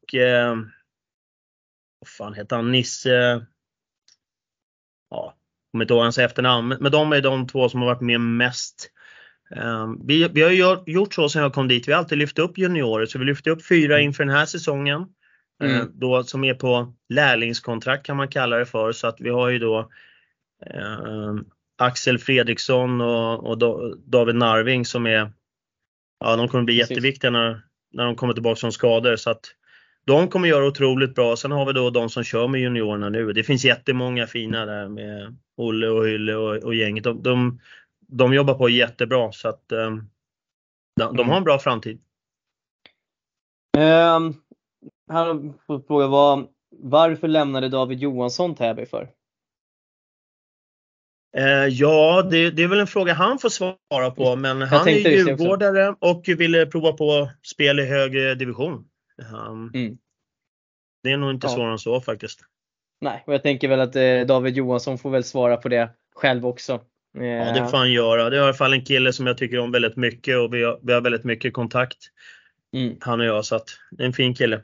Speaker 2: vad fan heter han, Nisse? Ja, kommer inte ihåg hans efternamn. Men de är de två som har varit med mest. vi, vi har gjort så sen jag kom dit. Vi har alltid lyft upp juniorer. Så vi lyfte upp fyra inför den här säsongen. Eh, mm. Då, som är på lärlingskontrakt kan man kalla det för. Så att vi har ju då eh, Axel Fredriksson och, och David Narving som är, ja de kommer bli Precis. jätteviktiga när, när de kommer tillbaka från skador. Så att de kommer göra otroligt bra. Sen har vi då de som kör med juniorerna nu. Det finns jättemånga fina där med Olle och Hylle och, och gänget. De, de, de, jobbar på jättebra så att eh, de, de, har en bra framtid.
Speaker 1: Um, han frågar vad, varför lämnade David Johansson Täby för?
Speaker 2: Eh, ja, det, det, är väl en fråga han får svara på, men Jag han är djurgårdare och ville prova på spel i högre division. Um, mm. Det är nog inte ja. svårare än så faktiskt.
Speaker 1: Nej, och jag tänker väl att eh, David Johansson får väl svara på det själv också.
Speaker 2: Eh, ja, det får han göra. Det är i alla fall en kille som jag tycker om väldigt mycket och vi har, vi har väldigt mycket kontakt. Mm. Han och jag, så att det är en fin kille.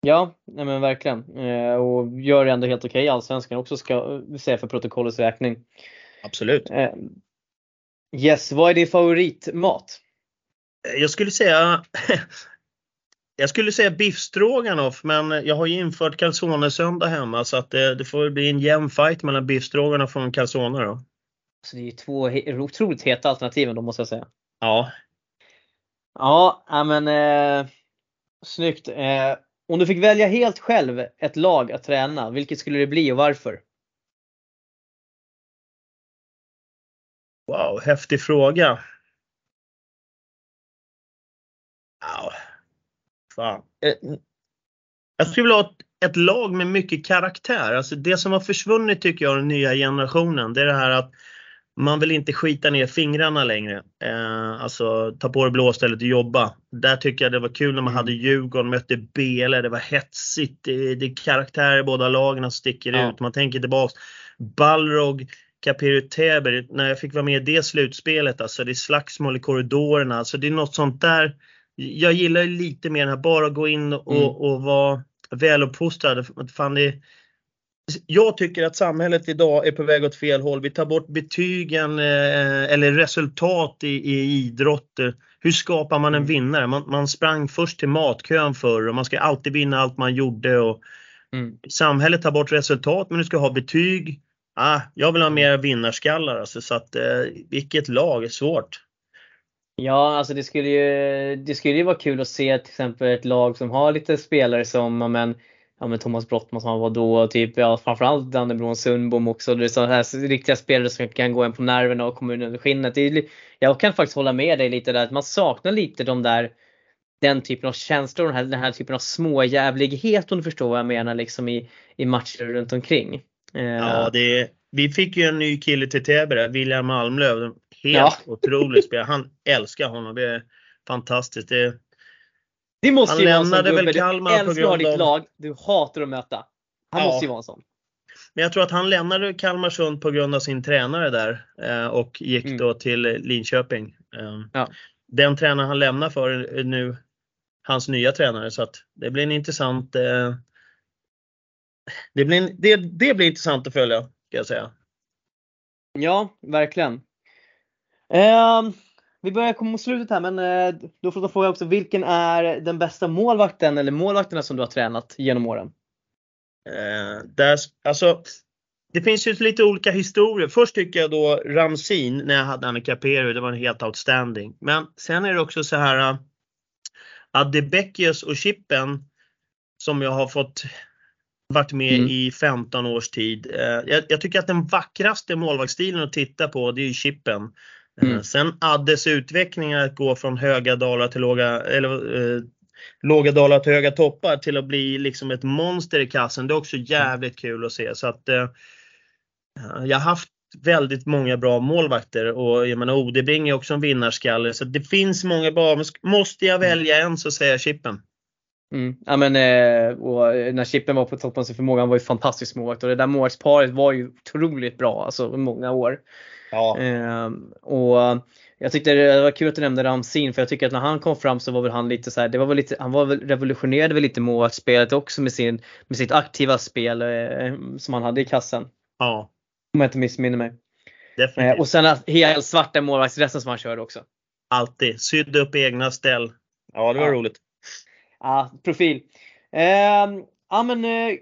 Speaker 1: Ja, nej men verkligen. Eh, och gör det ändå helt okej i Allsvenskan också ska säga för protokollets räkning.
Speaker 2: Absolut.
Speaker 1: Eh, yes, vad är din favoritmat?
Speaker 2: Jag skulle säga Jag skulle säga biffstroganoff men jag har ju infört calzone-söndag hemma så att det, det får bli en jämn fight mellan biffstroganoff och calzone då.
Speaker 1: Så det är två otroligt heta alternativ då måste jag säga.
Speaker 2: Ja.
Speaker 1: Ja, men eh, snyggt. Eh, om du fick välja helt själv ett lag att träna, vilket skulle det bli och varför?
Speaker 2: Wow, häftig fråga. Fan. Eh, jag skulle vilja ha ett lag med mycket karaktär. Alltså det som har försvunnit tycker jag, den nya generationen, det är det här att man vill inte skita ner fingrarna längre. Eh, alltså ta på det blåstället och jobba. Där tycker jag det var kul när man mm. hade Djurgården, mötte Bele, det var hetsigt. Det, det är karaktärer i båda lagen som sticker ja. ut. Man tänker tillbaks. Balrog, Capiri Täby, när jag fick vara med i det slutspelet, alltså det är slagsmål i korridorerna. Alltså det är något sånt där. Jag gillar lite mer den här, bara gå in och, mm. och vara väluppfostrad. Fan det, jag tycker att samhället idag är på väg åt fel håll. Vi tar bort betygen eh, eller resultat i, i idrott. Hur skapar man en mm. vinnare? Man, man sprang först till matkön förr och man ska alltid vinna allt man gjorde. Och mm. Samhället tar bort resultat men du ska ha betyg. Ah, jag vill ha mer vinnarskallar alltså, så att eh, vilket lag är svårt.
Speaker 1: Ja, alltså det skulle ju, det skulle ju vara kul att se till exempel ett lag som har lite spelare som men, ja, men Thomas Brottman som han var då, typ, ja, framförallt Dannebron Sundbom också. Det är så här riktiga spelare som kan gå en på nerverna och komma under skinnet. Är, jag kan faktiskt hålla med dig lite där, att man saknar lite de där den typen av känslor, den här, den här typen av småjävlighet om du förstår vad jag menar liksom i, i matcher runt omkring.
Speaker 2: Eh, ja, det, vi fick ju en ny kille till Täby William Malmlöv. Helt ja. otrolig spelare. Han älskar honom. Det är fantastiskt. Det,
Speaker 1: Det måste han ju vara en sån gubbe. Kalmar du älskar ditt lag, du hatar att möta. Han ja. måste ju vara en sån.
Speaker 2: Men jag tror att han lämnade Kalmarsund på grund av sin tränare där eh, och gick mm. då till Linköping. Eh, ja. Den tränaren han lämnar för är nu hans nya tränare så att det blir en intressant eh, det, blir, det, det blir intressant att följa, ska jag säga.
Speaker 1: Ja, verkligen. Eh, vi börjar komma mot slutet här men eh, då får jag fråga också, vilken är den bästa målvakten eller målvakterna som du har tränat genom åren?
Speaker 2: Eh, där, alltså, det finns ju lite olika historier. Först tycker jag då Ramsin när jag hade Annika Peru, det var en helt outstanding. Men sen är det också så här uh, Adebeckius och Chippen som jag har fått varit med mm. i 15 års tid. Uh, jag, jag, tycker att den vackraste målvaktsstilen att titta på det är ju Chippen. Uh, mm. Sen Addes utveckling att gå från höga dalar till låga, eller uh, låga dalar till höga toppar till att bli liksom ett monster i kassen. Det är också jävligt kul att se. Så att, eh, jag har haft väldigt många bra målvakter och jag menar Odebring är också en vinnarskalle. Så det finns många bra. Måste jag välja en så säger jag Chippen.
Speaker 1: Mm. Ja, men, eh, och när Chippen var på toppen av sin förmåga, han var ju fantastisk målvakt och det där målvaktsparet var ju otroligt bra alltså många år. Ja. Eh, och jag tyckte det var kul att du nämnde Ramsin för jag tycker att när han kom fram så var väl han lite så här, det var väl lite, han var väl, revolutionerade väl lite målvaktsspelet också med, sin, med sitt aktiva spel eh, som han hade i kassen. Ja. Om jag inte missminner mig. Definitivt. Eh, och sen helt svarta målvaktsdressen som han körde också.
Speaker 2: Alltid. Sydde upp egna ställ. Ja, det var ja. roligt.
Speaker 1: Ja, profil. Eh, ja men eh,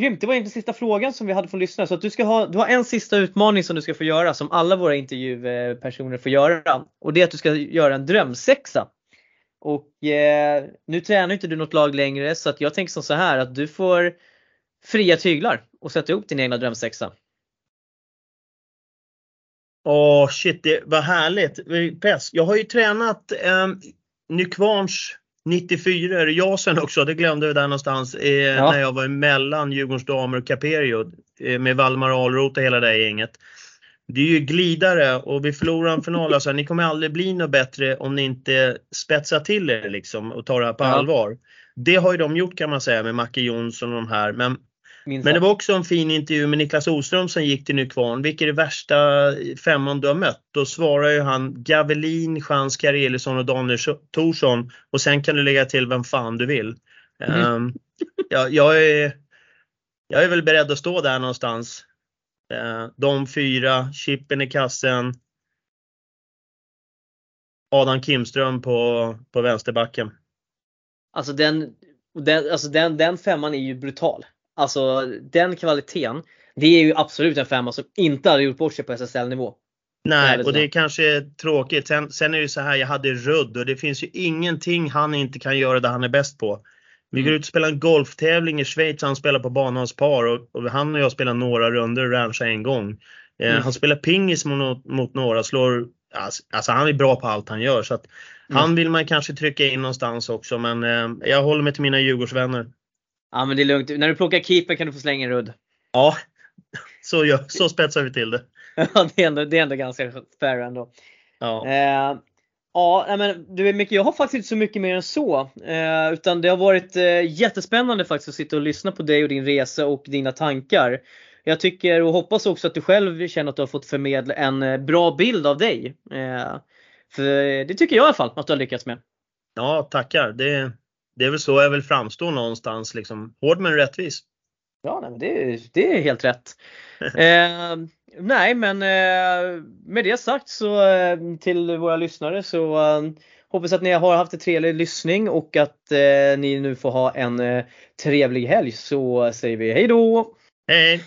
Speaker 1: Grymt, det var inte sista frågan som vi hade från lyssnare. Så att du, ska ha, du har en sista utmaning som du ska få göra som alla våra intervjupersoner får göra. Och det är att du ska göra en drömsexa. Och eh, nu tränar inte du något lag längre så att jag tänker som så här att du får fria tyglar och sätta ihop din egna drömsexa.
Speaker 2: Åh oh, shit, det vad härligt. Jag har ju tränat eh, Nykvarns 94 är det Jasen också, det glömde vi där någonstans eh, ja. när jag var mellan Djurgårdens damer och Caperio eh, med Valdemar Ahlroth och hela det gänget. Det är ju glidare och vi förlorar en final. Alltså, ni kommer aldrig bli något bättre om ni inte spetsar till er liksom och tar det här på ja. allvar. Det har ju de gjort kan man säga med Macke Jonsson och de här. Men Minst Men det var också en fin intervju med Niklas Oström som gick till Nykvarn. Vilka är det värsta femman du har mött? Då svarar ju han Gavelin, Chans Karelisson och Daniel Thorsson. Och sen kan du lägga till vem fan du vill. Mm. Um, ja, jag, är, jag är väl beredd att stå där någonstans. Uh, de fyra, Chippen i kassen. Adam Kimström på, på vänsterbacken.
Speaker 1: Alltså den, den, alltså den, den femman är ju brutal. Alltså den kvaliteten. Det är ju absolut en femma som inte hade gjort bort sig på SSL-nivå.
Speaker 2: Nej, och det är kanske tråkigt. Sen, sen är det ju så här, jag hade Rudd och det finns ju ingenting han inte kan göra det han är bäst på. Vi går mm. ut och spelar en golftävling i Schweiz, han spelar på banans par och, och han och jag spelar några runder och ranchar en gång. Eh, mm. Han spelar pingis mot, mot några, slår, alltså, alltså, han är bra på allt han gör så att mm. han vill man kanske trycka in någonstans också men eh, jag håller mig till mina Djurgårdsvänner.
Speaker 1: Ja men det är lugnt. När du plockar keeper kan du få slänga en rudd.
Speaker 2: Ja, så, gör, så spetsar vi till det.
Speaker 1: ja det är, ändå, det är ändå ganska fair ändå. Ja. Eh, ja men du Micke, jag har faktiskt inte så mycket mer än så. Eh, utan det har varit eh, jättespännande faktiskt att sitta och lyssna på dig och din resa och dina tankar. Jag tycker och hoppas också att du själv känner att du har fått förmedla en eh, bra bild av dig. Eh, för det tycker jag i alla fall att du har lyckats med.
Speaker 2: Ja, tackar. Det, det är väl så jag vill framstå någonstans. Liksom. Hård men rättvis.
Speaker 1: Ja, nej, det, det är helt rätt. eh, nej, men eh, med det sagt så eh, till våra lyssnare så eh, hoppas att ni har haft en trevlig lyssning och att eh, ni nu får ha en eh, trevlig helg så säger vi hej då!
Speaker 2: Hej!